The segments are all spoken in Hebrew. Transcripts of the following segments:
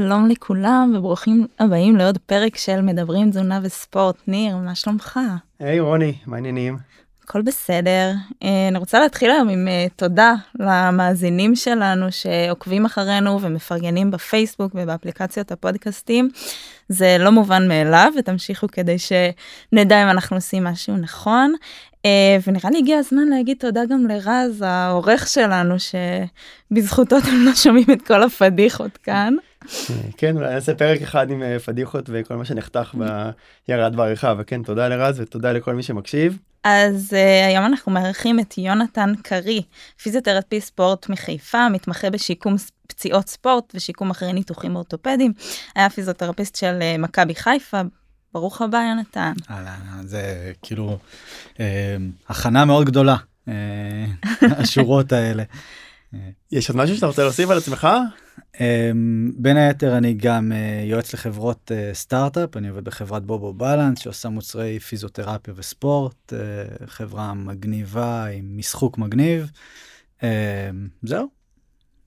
שלום לכולם וברוכים הבאים לעוד פרק של מדברים תזונה וספורט. ניר, מה שלומך? היי hey, רוני, מה העניינים? הכל בסדר. אה, אני רוצה להתחיל היום עם אה, תודה למאזינים שלנו שעוקבים אחרינו ומפרגנים בפייסבוק ובאפליקציות הפודקאסטים. זה לא מובן מאליו ותמשיכו כדי שנדע אם אנחנו עושים משהו נכון. אה, ונראה לי הגיע הזמן להגיד תודה גם לרז העורך שלנו שבזכותו אתם לא שומעים את כל הפדיחות כאן. כן אולי נעשה פרק אחד עם פדיחות וכל מה שנחתך בירד בעריכה וכן תודה לרז ותודה לכל מי שמקשיב. אז uh, היום אנחנו מארחים את יונתן קרי, פיזיותרפי ספורט מחיפה, מתמחה בשיקום פציעות ספורט ושיקום אחרי ניתוחים אורתופדיים. היה פיזיותרפיסט של uh, מכבי חיפה. ברוך הבא יונתן. אהלן, זה כאילו אה, הכנה מאוד גדולה, אה, השורות האלה. יש עוד משהו שאתה רוצה להוסיף על עצמך? אמ, בין היתר אני גם אה, יועץ לחברות אה, סטארט-אפ, אני עובד בחברת בובו בלנס שעושה מוצרי פיזיותרפיה וספורט, אה, חברה מגניבה עם משחוק מגניב. אמ, זהו.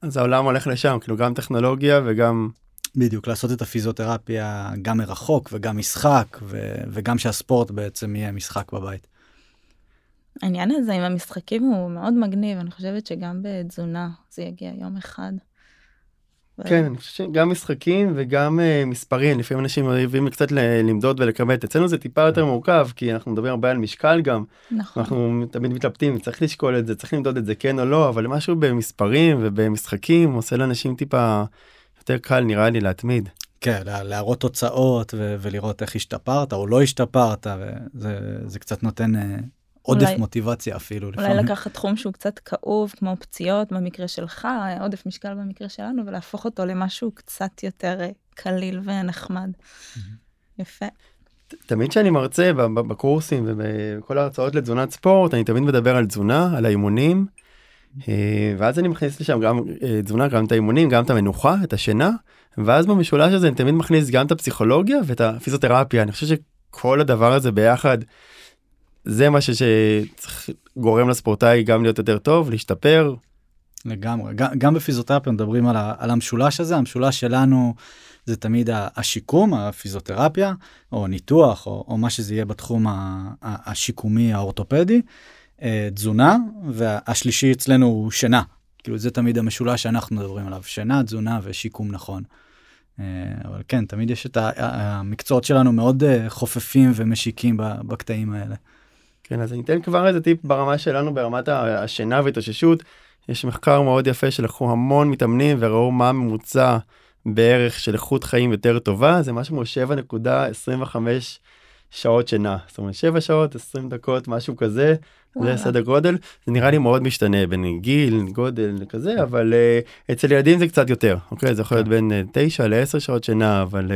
אז העולם הולך לשם, כאילו גם טכנולוגיה וגם... בדיוק, לעשות את הפיזיותרפיה גם מרחוק וגם משחק ו- וגם שהספורט בעצם יהיה משחק בבית. העניין הזה עם המשחקים הוא מאוד מגניב, אני חושבת שגם בתזונה זה יגיע יום אחד. כן, אני חושב שגם משחקים וגם uh, מספרים, לפעמים אנשים אוהבים קצת למדוד ולכמת, אצלנו זה טיפה יותר מורכב, כי אנחנו מדברים הרבה על משקל גם, נכון. אנחנו תמיד מתלבטים, צריך לשקול את זה, צריך למדוד את זה כן או לא, אבל משהו במספרים ובמשחקים עושה לאנשים טיפה יותר קל נראה לי להתמיד. כן, להראות תוצאות ו- ולראות איך השתפרת או לא השתפרת, וזה קצת נותן uh, עודף אולי, מוטיבציה אפילו. אולי לפעמים. לקחת תחום שהוא קצת כאוב, כמו פציעות במקרה שלך, עודף משקל במקרה שלנו, ולהפוך אותו למשהו קצת יותר אה, קליל ונחמד. יפה. תמיד כשאני מרצה בקורסים ובכל ההרצאות לתזונת ספורט, אני תמיד מדבר על תזונה, על האימונים, אה, ואז אני מכניס לשם גם אה, תזונה, גם את האימונים, גם את המנוחה, את השינה, ואז במשולש הזה אני תמיד מכניס גם את הפסיכולוגיה ואת הפיזיותרפיה. אני חושב שכל הדבר הזה ביחד זה מה שגורם לספורטאי גם להיות יותר טוב, להשתפר. לגמרי, גם, גם בפיזיותרפיה מדברים על, ה, על המשולש הזה, המשולש שלנו זה תמיד השיקום, הפיזיותרפיה, או ניתוח, או, או מה שזה יהיה בתחום השיקומי האורתופדי, אה, תזונה, והשלישי אצלנו הוא שינה. כאילו זה תמיד המשולש שאנחנו מדברים עליו, שינה, תזונה ושיקום נכון. אה, אבל כן, תמיד יש את המקצועות שלנו מאוד אה, חופפים ומשיקים בקטעים האלה. כן, אז אני אתן כבר איזה טיפ ברמה שלנו, ברמת השינה והתאוששות. יש מחקר מאוד יפה שלקחו המון מתאמנים וראו מה הממוצע בערך של איכות חיים יותר טובה, זה משהו כמו 7.25 שעות שינה. זאת אומרת 7 שעות, 20 דקות, משהו כזה. זה סדר גודל. זה נראה לי מאוד משתנה בין גיל, גודל כזה, אבל uh, אצל ילדים זה קצת יותר, אוקיי? זה יכול להיות כן. בין uh, 9 ל-10 שעות שינה, אבל uh,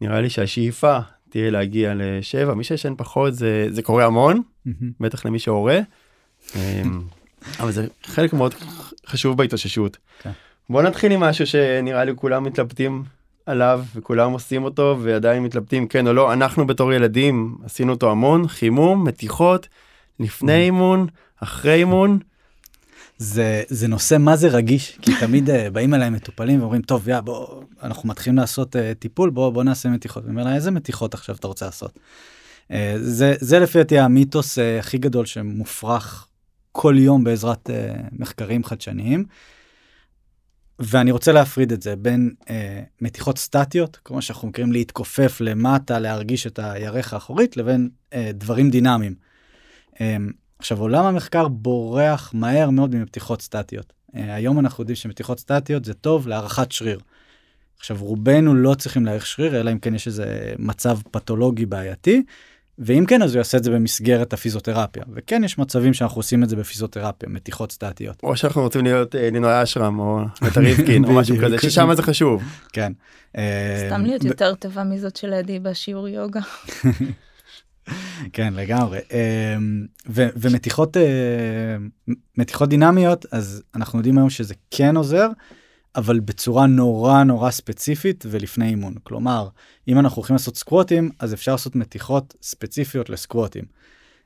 נראה לי שהשאיפה תהיה להגיע לשבע, מי שישן פחות זה, זה קורה המון, בטח למי שהורה, אמ, אבל זה חלק מאוד חשוב בהתאוששות. כן. בוא נתחיל עם משהו שנראה לי כולם מתלבטים עליו וכולם עושים אותו ועדיין מתלבטים כן או לא, אנחנו בתור ילדים עשינו אותו המון, חימום, מתיחות, לפני אימון, אחרי אימון. זה זה נושא מה זה רגיש כי תמיד uh, באים אליי מטופלים ואומרים טוב יא בוא אנחנו מתחילים לעשות uh, טיפול בוא בוא נעשה מתיחות. ואומר לה איזה מתיחות עכשיו אתה רוצה לעשות. Uh, זה זה לפי דעתי המיתוס uh, הכי גדול שמופרך כל יום בעזרת uh, מחקרים חדשניים. ואני רוצה להפריד את זה בין uh, מתיחות סטטיות כמו שאנחנו מכירים להתכופף למטה להרגיש את הירך האחורית לבין uh, דברים דינמיים. Um, עכשיו עולם המחקר בורח מהר מאוד מפתיחות סטטיות. Uh, היום אנחנו יודעים שמתיחות סטטיות זה טוב להערכת שריר. עכשיו רובנו לא צריכים להעריך שריר אלא אם כן יש איזה מצב פתולוגי בעייתי. ואם כן אז הוא יעשה את זה במסגרת הפיזיותרפיה וכן יש מצבים שאנחנו עושים את זה בפיזיותרפיה מתיחות סטטיות. או שאנחנו רוצים להיות אה, לינוי אשרם או נטע ריבקין או משהו כזה ששם זה חשוב. כן. אה, סתם להיות יותר טובה מזאת של עדי בשיעור יוגה. כן לגמרי אמ, ומתיחות אה, מתיחות דינמיות אז אנחנו יודעים היום שזה כן עוזר אבל בצורה נורא נורא ספציפית ולפני אימון כלומר אם אנחנו הולכים לעשות סקווטים אז אפשר לעשות מתיחות ספציפיות לסקווטים.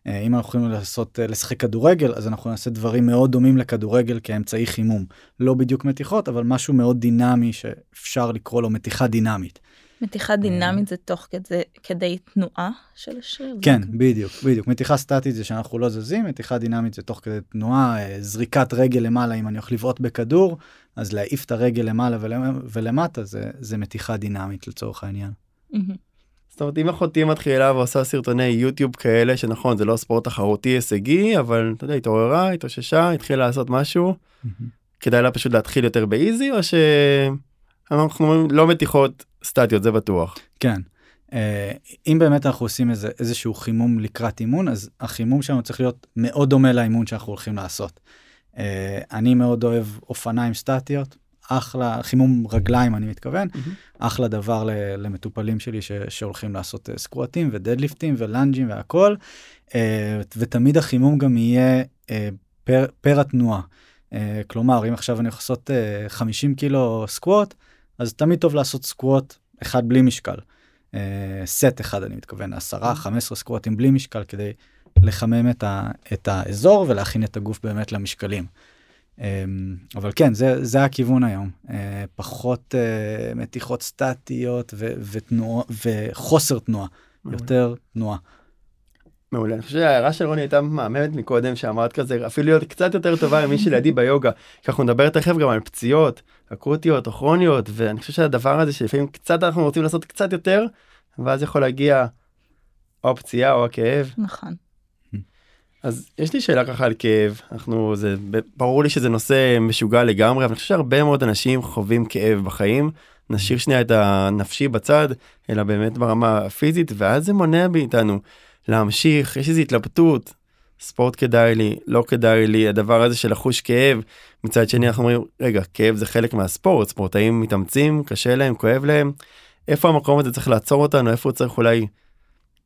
אה, אם אנחנו יכולים לעשות, אה, לשחק כדורגל, אז אנחנו נעשה דברים מאוד דומים לכדורגל כאמצעי חימום. לא בדיוק מתיחות, אבל משהו מאוד דינמי שאפשר לקרוא לו מתיחה דינמית. מתיחה דינמית זה תוך כדי, כדי תנועה של השריר? כן, בדיוק, בדיוק. מתיחה סטטית זה שאנחנו לא זזים, מתיחה דינמית זה תוך כדי תנועה, אה, זריקת רגל למעלה, אם אני הולך לבעוט בכדור, אז להעיף את הרגל למעלה ולמטה זה, זה מתיחה דינמית לצורך העניין. זאת אומרת אם אחותי מתחילה ועושה סרטוני יוטיוב כאלה שנכון זה לא ספורט תחרותי הישגי אבל אתה יודע התעוררה התאוששה התחילה לעשות משהו כדאי לה פשוט להתחיל יותר באיזי או שאנחנו לא מתיחות סטטיות זה בטוח. כן. Uh, אם באמת אנחנו עושים איזה איזשהו חימום לקראת אימון אז החימום שלנו צריך להיות מאוד דומה לאימון שאנחנו הולכים לעשות. Uh, אני מאוד אוהב אופניים סטטיות אחלה חימום רגליים אני מתכוון mm-hmm. אחלה דבר למטופלים שלי ש, שהולכים לעשות uh, סקואטים ודדליפטים ולאנג'ים והכל uh, ותמיד החימום גם יהיה פר, פר התנועה. כלומר אם עכשיו אני יכול לעשות uh, 50 קילו סקווט אז תמיד טוב לעשות סקווט אחד בלי משקל. סט אחד אני מתכוון 10 15 סקווטים בלי משקל כדי לחמם את, ה, את האזור ולהכין את הגוף באמת למשקלים. אמ, אבל כן זה זה הכיוון היום אה, פחות אה, מתיחות סטטיות ותנועה וחוסר תנועה יותר תנועה. מעולה. אני חושב שההערה של רוני הייתה מהממת מקודם שאמרת כזה אפילו להיות קצת יותר טובה ממי שלידי ביוגה. כי אנחנו נדבר תכף גם על פציעות אקוטיות או כרוניות ואני חושב שהדבר הזה שלפעמים קצת אנחנו רוצים לעשות קצת יותר ואז יכול להגיע או הפציעה או הכאב. נכון. אז יש לי שאלה ככה על כאב אנחנו זה ברור לי שזה נושא משוגע לגמרי אבל אני חושב שהרבה מאוד אנשים חווים כאב בחיים. נשאיר שנייה את הנפשי בצד אלא באמת ברמה הפיזית ואז זה מונע מאיתנו להמשיך יש איזו התלבטות. ספורט כדאי לי לא כדאי לי הדבר הזה של לחוש כאב. מצד שני אנחנו אומרים רגע כאב זה חלק מהספורט ספורטאים מתאמצים קשה להם כואב להם. איפה המקום הזה צריך לעצור אותנו? איפה הוא צריך אולי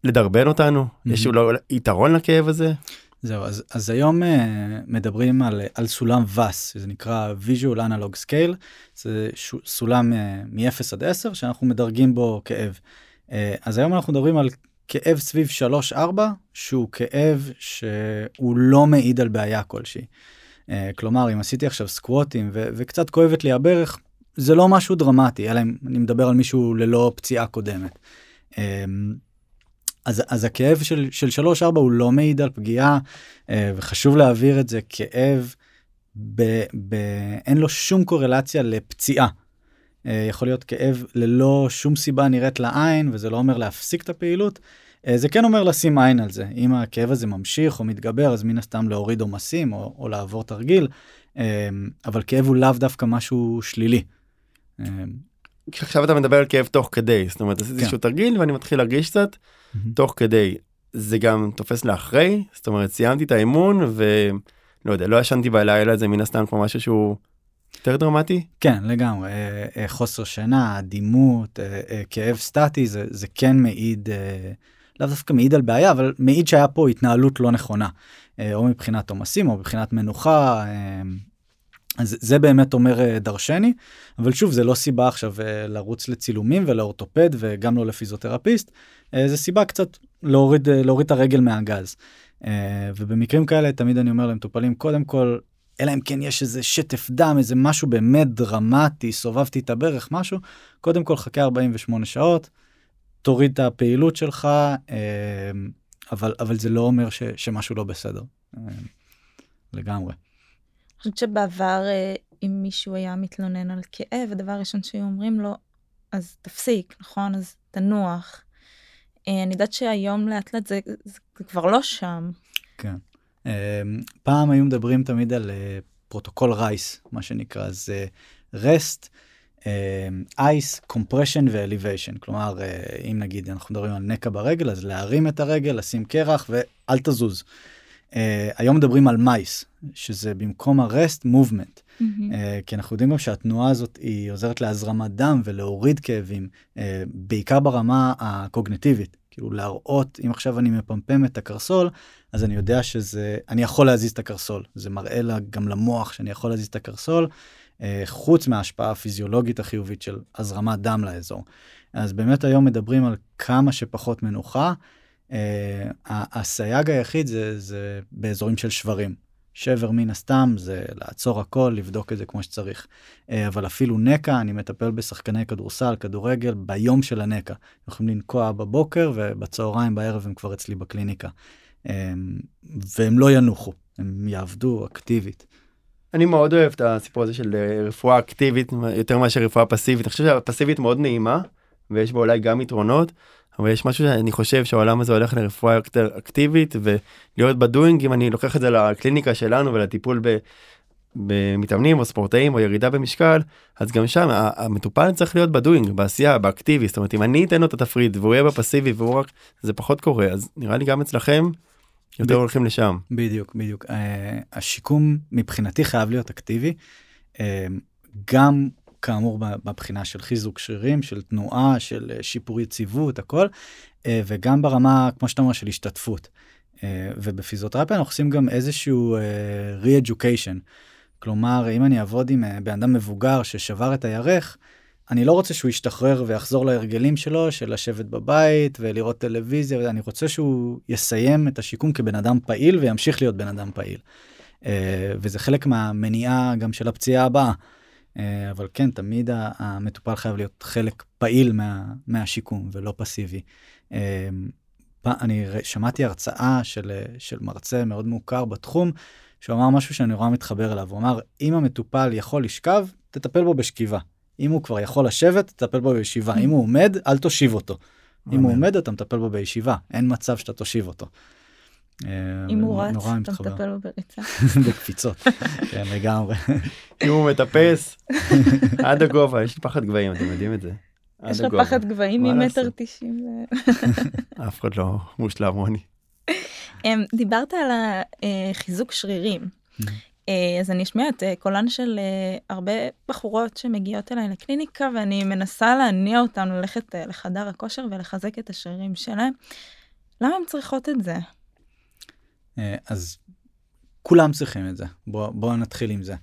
לדרבן אותנו mm-hmm. יש אולי יתרון לכאב הזה. זהו, אז, אז היום uh, מדברים על, על סולם VAS, זה נקרא visual analog scale, זה ש, סולם uh, מ-0 עד 10 שאנחנו מדרגים בו כאב. Uh, אז היום אנחנו מדברים על כאב סביב 3-4, שהוא כאב שהוא לא מעיד על בעיה כלשהי. Uh, כלומר, אם עשיתי עכשיו סקווטים ו- וקצת כואבת לי הברך, זה לא משהו דרמטי, אלא אם אני מדבר על מישהו ללא פציעה קודמת. Uh, אז, אז הכאב של, של 3-4 הוא לא מעיד על פגיעה, אה, וחשוב להעביר את זה, כאב, ב, ב, אין לו שום קורלציה לפציעה. אה, יכול להיות כאב ללא שום סיבה נראית לעין, וזה לא אומר להפסיק את הפעילות. אה, זה כן אומר לשים עין על זה. אם הכאב הזה ממשיך או מתגבר, אז מן הסתם להוריד עומסים או, או לעבור תרגיל, אבל כאב הוא לאו דווקא משהו שלילי. עכשיו אתה מדבר על כאב תוך כדי, זאת אומרת עשיתי כן. איזשהו תרגיל ואני מתחיל להרגיש קצת. Mm-hmm. תוך כדי זה גם תופס לאחרי זאת אומרת סיימתי את האימון ולא יודע לא ישנתי בלילה זה מן הסתם כמו משהו שהוא יותר דרמטי כן לגמרי אה, אה, חוסר שינה דימות אה, כאב סטטי זה זה כן מעיד לאו דווקא מעיד על בעיה אבל מעיד שהיה פה התנהלות לא נכונה או מבחינת עומסים או מבחינת מנוחה. אז זה באמת אומר דרשני אבל שוב זה לא סיבה עכשיו לרוץ לצילומים ולאורתופד וגם לא לפיזיותרפיסט אה, זה סיבה קצת להוריד אה, להוריד את הרגל מהגז. אה, ובמקרים כאלה תמיד אני אומר למטופלים קודם כל אלא אם כן יש איזה שטף דם איזה משהו באמת דרמטי סובבתי את הברך משהו קודם כל חכה 48 שעות תוריד את הפעילות שלך אבל אבל זה לא אומר ש, שמשהו לא בסדר לגמרי. חושבת שבעבר אם מישהו היה מתלונן על כאב הדבר הראשון שהיו אומרים לו אז תפסיק נכון אז תנוח אה, אני יודעת שהיום לאט לאט זה, זה, כבר לא שם. כן. אה, פעם היו מדברים תמיד על אה, פרוטוקול RICE, מה שנקרא, זה rest, ice, compression ו elevation. כלומר, אם נגיד אנחנו מדברים על נקע ברגל, אז להרים את הרגל, לשים קרח ואל תזוז. אה, היום מדברים על MICE, שזה במקום ה rest movement. אהמ. אה, כי אנחנו יודעים גם שהתנועה הזאת היא עוזרת להזרמת דם ולהוריד כאבים, אה, בעיקר ברמה הקוגניטיבית. כאילו להראות, אם עכשיו אני מפמפם את הקרסול, אז אני יודע שזה, אני יכול להזיז את הקרסול. זה מראה לה, גם למוח שאני יכול להזיז את הקרסול, uh, חוץ מההשפעה הפיזיולוגית החיובית של הזרמת דם לאזור. אז באמת היום מדברים על כמה שפחות מנוחה. הסייג היחיד זה, זה באזורים של שברים. שבר מן הסתם זה לעצור הכל, לבדוק את זה כמו שצריך. אבל אפילו נקע, אני מטפל בשחקני כדורסל, כדורגל, ביום של הנקע. יכולים לנקוע בבוקר ובצהריים בערב הם כבר אצלי בקליניקה. והם לא ינוחו, הם יעבדו אקטיבית. אני מאוד אוהב את הסיפור הזה של אה, רפואה אקטיבית יותר מאשר רפואה פסיבית. אני חושב שהפסיבית מאוד נעימה ויש בה אולי גם יתרונות, אבל יש משהו שאני חושב שהעולם הזה הולך לרפואה יותר אקטיבית ולהיות בדואינג אם אני לוקח את זה לקליניקה שלנו ולטיפול ב... במתאמנים או ספורטאים או ירידה במשקל אז גם שם המטופל צריך להיות בדואינג בעשייה באקטיבי זאת אומרת אם אני אתן לו את התפריט והוא יהיה בפסיבי והוא רק זה פחות קורה אז נראה לי גם אצלכם יותר הולכים לשם. בדיוק, בדיוק. Uh, השיקום מבחינתי חייב להיות אקטיבי. Uh, גם כאמור בבחינה של חיזוק שרירים, של תנועה, של uh, שיפור יציבות, הכל, uh, וגם ברמה, כמו שאתה אומר, של השתתפות. Uh, ובפיזיותרפיה אנחנו עושים גם איזשהו re-education. כלומר, אם אני אעבוד עם בן אדם מבוגר ששבר את הירך, אני לא רוצה שהוא ישתחרר ויחזור להרגלים שלו של לשבת בבית ולראות טלוויזיה אני רוצה שהוא יסיים את השיקום כבן אדם פעיל וימשיך להיות בן אדם פעיל. אה, וזה חלק מהמניעה גם של הפציעה הבאה. אה, אבל כן תמיד המטופל חייב להיות חלק פעיל מה, מהשיקום ולא פסיבי. אה, אני שמעתי הרצאה של, של מרצה מאוד מוכר בתחום שהוא אמר משהו שאני נורא מתחבר אליו הוא אמר אם המטופל יכול לשכב תטפל בו בשכיבה. אם הוא כבר יכול לשבת, תטפל בו בישיבה. אם הוא עומד, אל תושיב אותו. אם הוא עומד, אתה מטפל בו בישיבה. אין מצב שאתה תושיב אותו. אה, אם הוא רץ, אתה מטפל בו בריצה. בקפיצות, כן, לגמרי. אם הוא מטפס, עד הגובה, יש לי פחד גבהים, אתם יודעים את זה. יש לך פחד גבהים ממטר תשעים. אף אחד לא מושלם רוני. אמ, דיברת על החיזוק שרירים. אה, אז אני אשמיע את אה, קולן של הרבה בחורות שמגיעות אליי לקליניקה ואני מנסה להניע אותן ללכת לחדר הכושר ולחזק את השרירים שלהם. למה הן צריכות את זה? אז כולם צריכים את זה. בואו בוא נתחיל עם זה.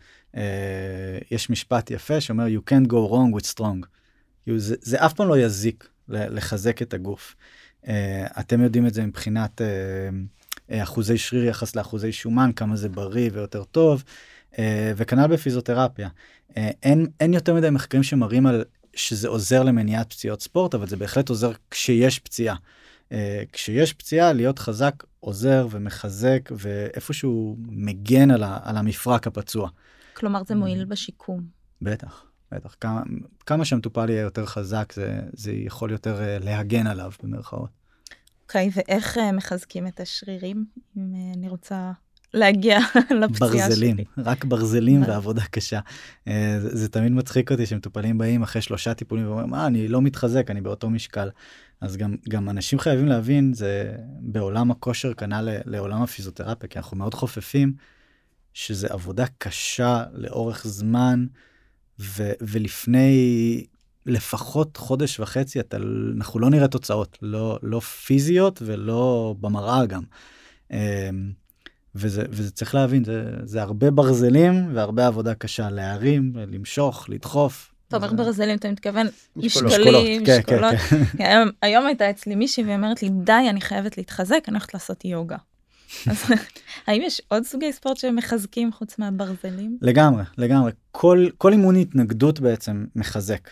יש משפט יפה שאומר you can't go wrong with strong. זה, זה אף פעם לא יזיק לחזק את הגוף. אתם יודעים את זה מבחינת אה, אחוזי שריר יחס לאחוזי שומן, כמה זה בריא ויותר טוב, אה, וכנ"ל בפיזיותרפיה. אה, אין, אין יותר מדי מחקרים שמראים על שזה עוזר למניעת פציעות ספורט, אבל זה בהחלט עוזר כשיש פציעה. כשיש פציעה, להיות חזק עוזר ומחזק ואיפשהו מגן על, ה, על המפרק הפצוע. כלומר זה מועיל בשיקום. בטח, בטח. כמה, כמה שהמטופל יהיה יותר חזק, זה, זה יכול יותר להגן עליו במרכאות. אוקיי, okay, ואיך uh, מחזקים את השרירים, אם uh, אני רוצה להגיע לפציעה ברזלים, שלי? רק ברזלים ועבודה קשה. Uh, זה, זה תמיד מצחיק אותי שמטופלים באים אחרי שלושה טיפולים ואומרים, מה, אני לא מתחזק, אני באותו משקל. אז גם, גם אנשים חייבים להבין, זה בעולם הכושר כנ"ל לעולם הפיזיותרפיה, כי אנחנו מאוד חופפים, שזה עבודה קשה לאורך זמן, ו, ולפני לפחות חודש וחצי אתה, אנחנו לא נראה תוצאות, לא, לא פיזיות ולא במראה גם. אמ, וזה, וזה צריך להבין, זה, זה הרבה ברזלים והרבה עבודה קשה להרים, למשוך, לדחוף. אתה אומר ברזלים, אתה מתכוון משקולים, כן, משקולות. כן, כן. היום, היום הייתה אצלי מישהי ואומרת לי, די, אני חייבת להתחזק, אני הולכת לעשות יוגה. אז האם יש עוד סוגי ספורט שמחזקים חוץ מהברזלים? לגמרי, לגמרי. כל, כל אימון התנגדות בעצם מחזק.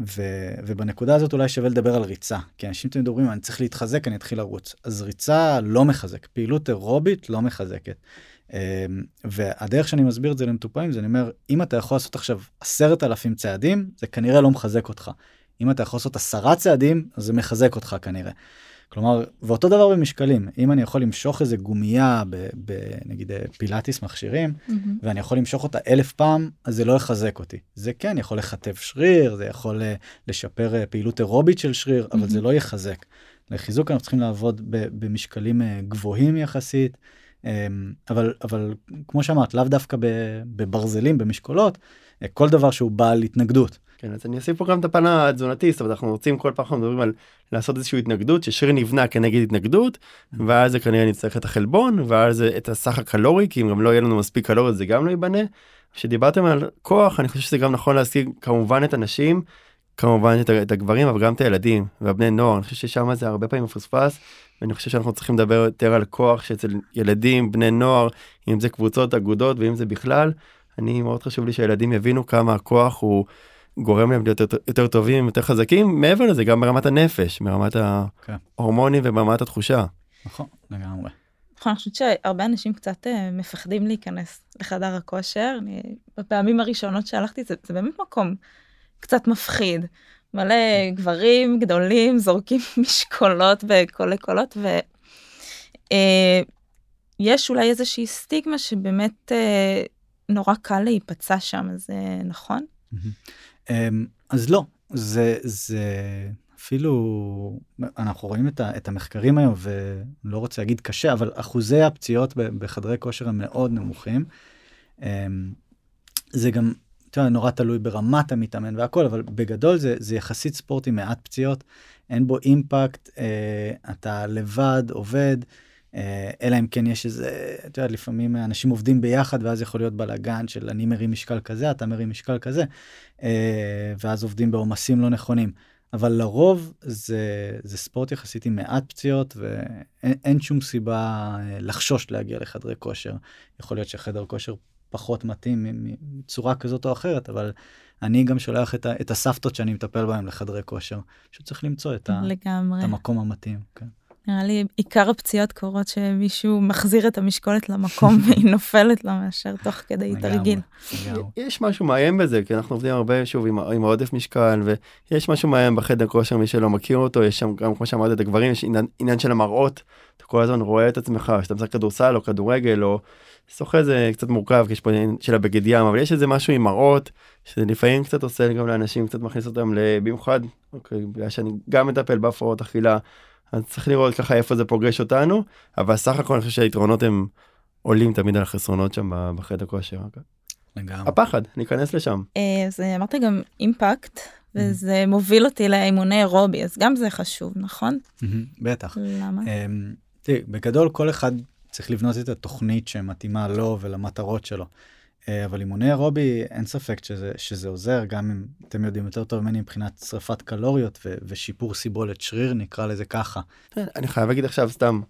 ו, ובנקודה הזאת אולי שווה לדבר על ריצה כי אנשים תמיד אומרים אני צריך להתחזק אני אתחיל לרוץ אז ריצה לא מחזק פעילות אירובית לא מחזקת. אמ, והדרך שאני מסביר את זה למטופלים זה אני אומר אם אתה יכול לעשות עכשיו עשרת אלפים צעדים זה כנראה לא מחזק אותך. אם אתה יכול לעשות עשרה צעדים זה מחזק אותך כנראה. כלומר, ואותו דבר במשקלים, אם אני יכול למשוך איזה גומייה בנגיד אה, פילאטיס מכשירים, mm-hmm. ואני יכול למשוך אותה אלף פעם, אז זה לא יחזק אותי. זה כן יכול לכתב שריר, זה יכול אה, לשפר אה, פעילות אירובית של שריר, אבל mm-hmm. זה לא יחזק. לחיזוק אנחנו צריכים לעבוד במשקלים גבוהים יחסית, אמ, אבל, אבל כמו שאמרת, לאו דווקא בברזלים, במשקולות, כל דבר שהוא בעל התנגדות. כן, אז אני אוסיף פה גם את הפן התזונתי, זאת אומרת אנחנו רוצים כל פעם אנחנו מדברים על לעשות איזושהי התנגדות ששריר נבנה כנגד התנגדות ואז זה כנראה נצטרך את החלבון ואז את הסך הקלורי כי אם גם לא יהיה לנו מספיק קלוריות זה גם לא ייבנה. כשדיברתם על כוח אני חושב שזה גם נכון להשיג כמובן את הנשים כמובן את, את הגברים אבל גם את הילדים והבני נוער אני חושב ששם זה הרבה פעמים מפוספס ואני חושב שאנחנו צריכים לדבר יותר על כוח שאצל ילדים בני נוער אם זה קבוצות אגודות ואם זה בכלל אני מאוד חשוב לי שהילדים יבינו כמה הכוח הוא גורם להם להיות יותר, יותר טובים יותר חזקים מעבר לזה גם ברמת הנפש ברמת כן. ההורמונים וברמת התחושה. נכון לגמרי. נכון, אני חושבת שהרבה אנשים קצת אה, מפחדים להיכנס לחדר הכושר. אני, בפעמים הראשונות שהלכתי, זה, זה באמת מקום קצת מפחיד. מלא גברים גדולים זורקים משקולות בקולי קולות, ויש אה, אולי איזושהי סטיגמה שבאמת אה, נורא קל להיפצע שם, זה נכון? אמ, אז לא, זה, זה אפילו, אנחנו רואים את, ה, את המחקרים היום, ולא רוצה להגיד קשה, אבל אחוזי הפציעות בחדרי כושר הם מאוד נמוכים. אמ, זה גם, אתה יודע, נורא תלוי ברמת המתאמן והכל, אבל בגדול זה, זה יחסית ספורט עם מעט פציעות, אין בו אימפקט, אה, אתה לבד, עובד, אלא אם כן יש איזה, אתה יודע, לפעמים אנשים עובדים ביחד ואז יכול להיות בלאגן של אני מרים משקל כזה, אתה מרים משקל כזה, אה, ואז עובדים בעומסים לא נכונים. אבל לרוב זה, זה ספורט יחסית עם מעט פציעות ואין שום סיבה אה, לחשוש להגיע לחדרי כושר. יכול להיות שחדר כושר פחות מתאים מצורה כזאת או אחרת, אבל אני גם שולח את, ה, את הסבתות שאני מטפל בהן לחדרי כושר. פשוט צריך למצוא את, ה, את המקום המתאים. כן. נראה לי עיקר הפציעות קורות שמישהו מחזיר את המשקולת למקום והיא נופלת לה מאשר תוך כדי תרגיל. יש משהו מאיים בזה כי אנחנו עובדים הרבה שוב עם, עם עודף משקל ויש משהו מאיים בחדר כושר מי שלא מכיר אותו יש שם גם כמו שאמרת את הגברים יש עניין, עניין של המראות אתה כל הזמן רואה את עצמך שאתה משחק כדורסל או כדורגל או שוחה זה קצת מורכב כי יש פה עניין של הבגד ים אבל יש איזה משהו עם מראות שזה לפעמים קצת עושה גם לאנשים קצת מכניס אותם במיוחד אוקיי, בגלל שאני גם מטפל בהפרעות אכילה. אז צריך לראות ככה איפה זה פוגש אותנו, אבל סך הכל אני חושב שהיתרונות הם עולים תמיד על החסרונות שם בחדר כושר. לגמרי. הפחד, ניכנס לשם. אה, אז אמרת גם אימפקט, וזה מוביל אותי לאימוני אירובי, אז גם זה חשוב, נכון? בטח. למה? אמ, תראי, בגדול כל אחד צריך לבנות את התוכנית שמתאימה לו ולמטרות שלו. אה, אבל אימוני אירובי אין ספק שזה, שזה עוזר גם אם אתם יודעים יותר טוב ממני מבחינת שרפת קלוריות ו, ושיפור סיבולת שריר נקרא לזה ככה. כן, אני חייב להגיד עכשיו סתם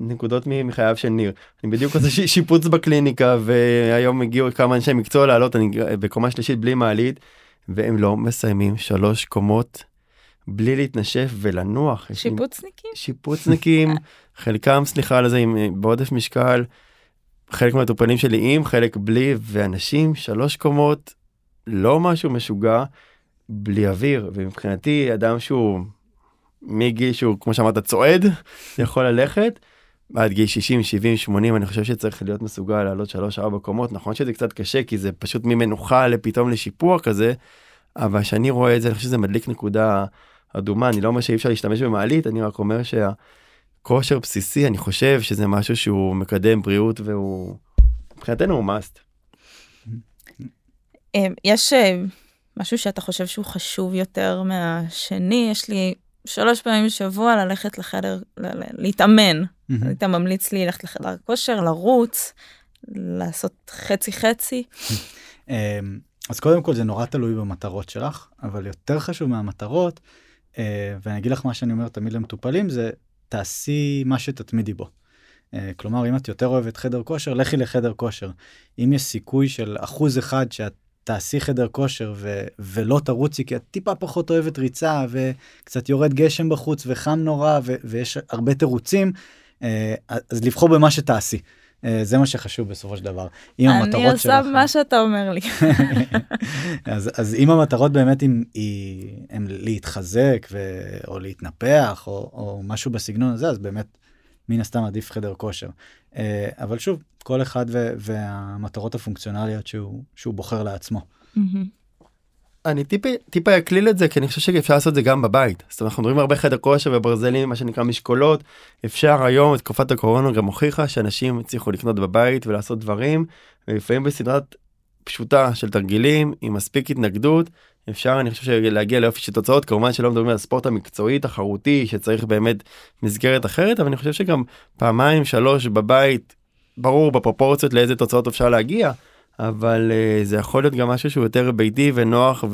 נקודות מחייו של ניר אני בדיוק עושה שיפוץ בקליניקה והיום הגיעו כמה אנשי מקצוע לעלות אני בקומה שלישית בלי מעלית והם לא מסיימים שלוש קומות בלי להתנשף ולנוח. שיפוצניקים? שיפוצניקים חלקם סליחה על זה עם בעודף משקל. חלק מהמטופלים שלי עם, חלק בלי, ואנשים שלוש קומות, לא משהו משוגע, בלי אוויר, ומבחינתי אדם שהוא מגיל שהוא כמו שאמרת צועד, יכול ללכת, עד גיל 60, 70, 80 אני חושב שצריך להיות מסוגל לעלות 3-4 קומות, נכון שזה קצת קשה כי זה פשוט ממנוחה לפתאום לשיפוע כזה, אבל כשאני רואה את זה אני חושב שזה מדליק נקודה אדומה, אני לא אומר שאי אפשר להשתמש במעלית, אני רק אומר שה... כושר בסיסי אני חושב שזה משהו שהוא מקדם בריאות והוא מבחינתנו הוא must. אמ, יש אה, משהו שאתה חושב שהוא חשוב יותר מהשני יש לי שלוש פעמים בשבוע ללכת לחדר להתאמן אתה ממליץ לי ללכת לחדר כושר לרוץ לעשות חצי חצי. אמ, אז קודם כל זה נורא תלוי במטרות שלך אבל יותר חשוב מהמטרות אה, ואני אגיד לך מה שאני אומר תמיד למטופלים זה תעשי מה שתתמידי בו. אה, כלומר אם את יותר אוהבת חדר כושר לכי לחדר כושר. אם יש סיכוי של אחוז אחד שאת תעשי חדר כושר ו- ולא תרוצי כי את טיפה פחות אוהבת ריצה וקצת יורד גשם בחוץ וחם נורא ו- ויש הרבה תירוצים אה, אז לבחור במה שתעשי. אה, זה מה שחשוב בסופו של דבר. אם המטרות שלך... אני עושה מה שאתה אומר לי. אז, אז אם המטרות באמת הם, הם להתחזק ו... או להתנפח או, או משהו בסגנון הזה אז באמת מן הסתם עדיף חדר כושר. אה, אבל שוב כל אחד ו... והמטרות הפונקציונליות שהוא, שהוא בוחר לעצמו. אני טיפה טיפה אקליל את זה כי אני חושב שאפשר לעשות את זה גם בבית. אומרת אנחנו מדברים הרבה חדר כושר וברזלים מה שנקרא משקולות אפשר היום תקופת הקורונה גם הוכיחה שאנשים הצליחו לקנות בבית ולעשות דברים ולפעמים בסדרת פשוטה של תרגילים עם מספיק התנגדות אפשר אני חושב להגיע ליופי של תוצאות כמובן שלא מדברים על הספורט המקצועי תחרותי שצריך באמת מסגרת אחרת אבל אני חושב שגם פעמיים שלוש בבית ברור בפרופורציות לאיזה תוצאות אפשר להגיע. אבל uh, זה יכול להיות גם משהו שהוא יותר ביתי ונוח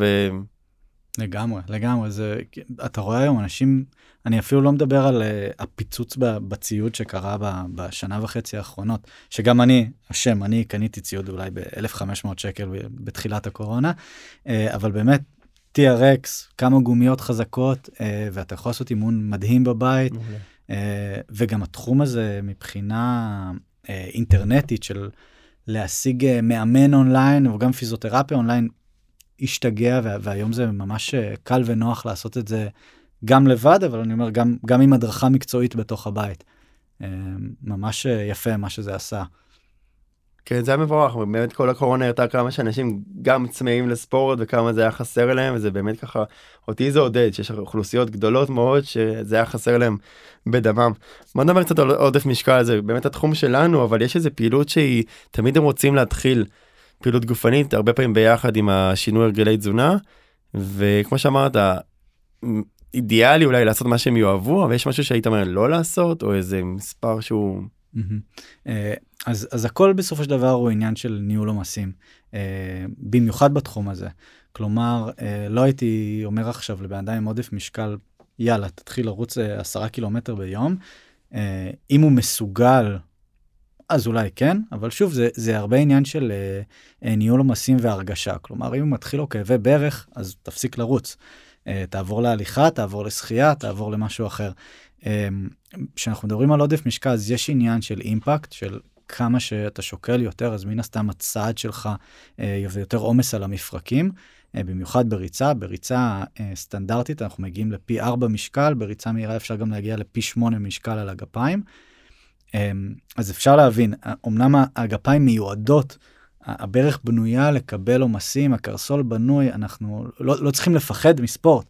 לגמרי, לגמרי, זה, אתה רואה היום אנשים, אני אפילו לא מדבר על uh, הפיצוץ בציוד שקרה ב, בשנה וחצי האחרונות, שגם אני, השם, אני קניתי ציוד אולי ב-1500 שקל בתחילת הקורונה, uh, אבל באמת, TRX, כמה גומיות חזקות, uh, ואתה יכול לעשות אימון מדהים בבית, uh, וגם התחום הזה מבחינה uh, אינטרנטית של להשיג uh, מאמן אונליין, וגם פיזיותרפיה אונליין, השתגע והיום זה ממש אה, קל ונוח לעשות את זה גם לבד אבל אני אומר גם גם עם הדרכה מקצועית בתוך הבית. אה, ממש אה, יפה מה שזה עשה. כן זה היה מבורך באמת כל הקורונה הראתה כמה שאנשים גם צמאים לספורט וכמה זה היה חסר להם וזה באמת ככה אותי זה עודד שיש אוכלוסיות גדולות מאוד שזה היה חסר להם בדמם. בוא נדבר קצת על עודף משקל זה באמת התחום שלנו אבל יש איזה פעילות שהיא תמיד הם רוצים להתחיל. פעילות גופנית הרבה פעמים ביחד עם השינוי הרגלי תזונה וכמו שאמרת אידיאלי אולי לעשות מה שהם יאהבו אבל יש משהו שהיית אומר לא לעשות או איזה מספר שהוא. אה, אז אז הכל בסופו של דבר הוא עניין של ניהול עומסים אה, במיוחד בתחום הזה כלומר אה, לא הייתי אומר עכשיו לבן אדם עם עודף משקל יאללה תתחיל לרוץ עשרה קילומטר ביום אם הוא מסוגל אז אולי כן, אבל שוב, זה, זה הרבה עניין של אה, ניהול עומסים והרגשה. כלומר, אם הוא מתחיל לו כאבי ברך, אז תפסיק לרוץ. אה, תעבור להליכה, תעבור לשחייה, תעבור למשהו אחר. אה, כשאנחנו אה, מדברים על עודף משקל, אז יש עניין של אימפקט, של כמה שאתה שוקל יותר, אז מן הסתם הצעד שלך אה, יותר עומס על המפרקים. אה, במיוחד בריצה, בריצה אה, סטנדרטית אנחנו מגיעים לפי 4 משקל, בריצה מהירה אפשר גם להגיע לפי 8 משקל על הגפיים. אז אפשר להבין, אמנם הגפיים מיועדות, הברך בנויה לקבל עומסים, הקרסול בנוי, אנחנו לא, לא צריכים לפחד מספורט.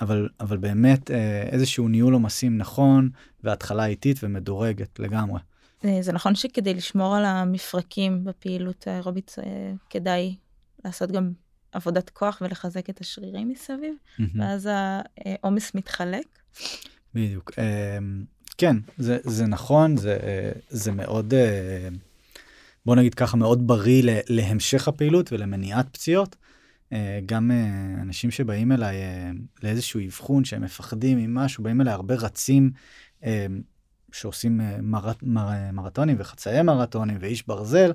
אבל אבל באמת איזשהו ניהול עומסים נכון והתחלה איטית ומדורגת לגמרי. אה, זה נכון שכדי לשמור על המפרקים בפעילות האירובית אה, כדאי לעשות גם עבודת כוח ולחזק את השרירים מסביב mm-hmm. ואז העומס מתחלק. בדיוק. אמ, כן, זה, זה נכון, זה, זה מאוד, אה, בוא נגיד ככה, מאוד בריא להמשך הפעילות ולמניעת פציעות. אה, גם אה, אנשים שבאים אליי לאיזשהו אבחון שהם מפחדים ממשהו, באים אליי הרבה רצים שעושים מרט, מר, מרתונים וחצאי מרתונים ואיש ברזל,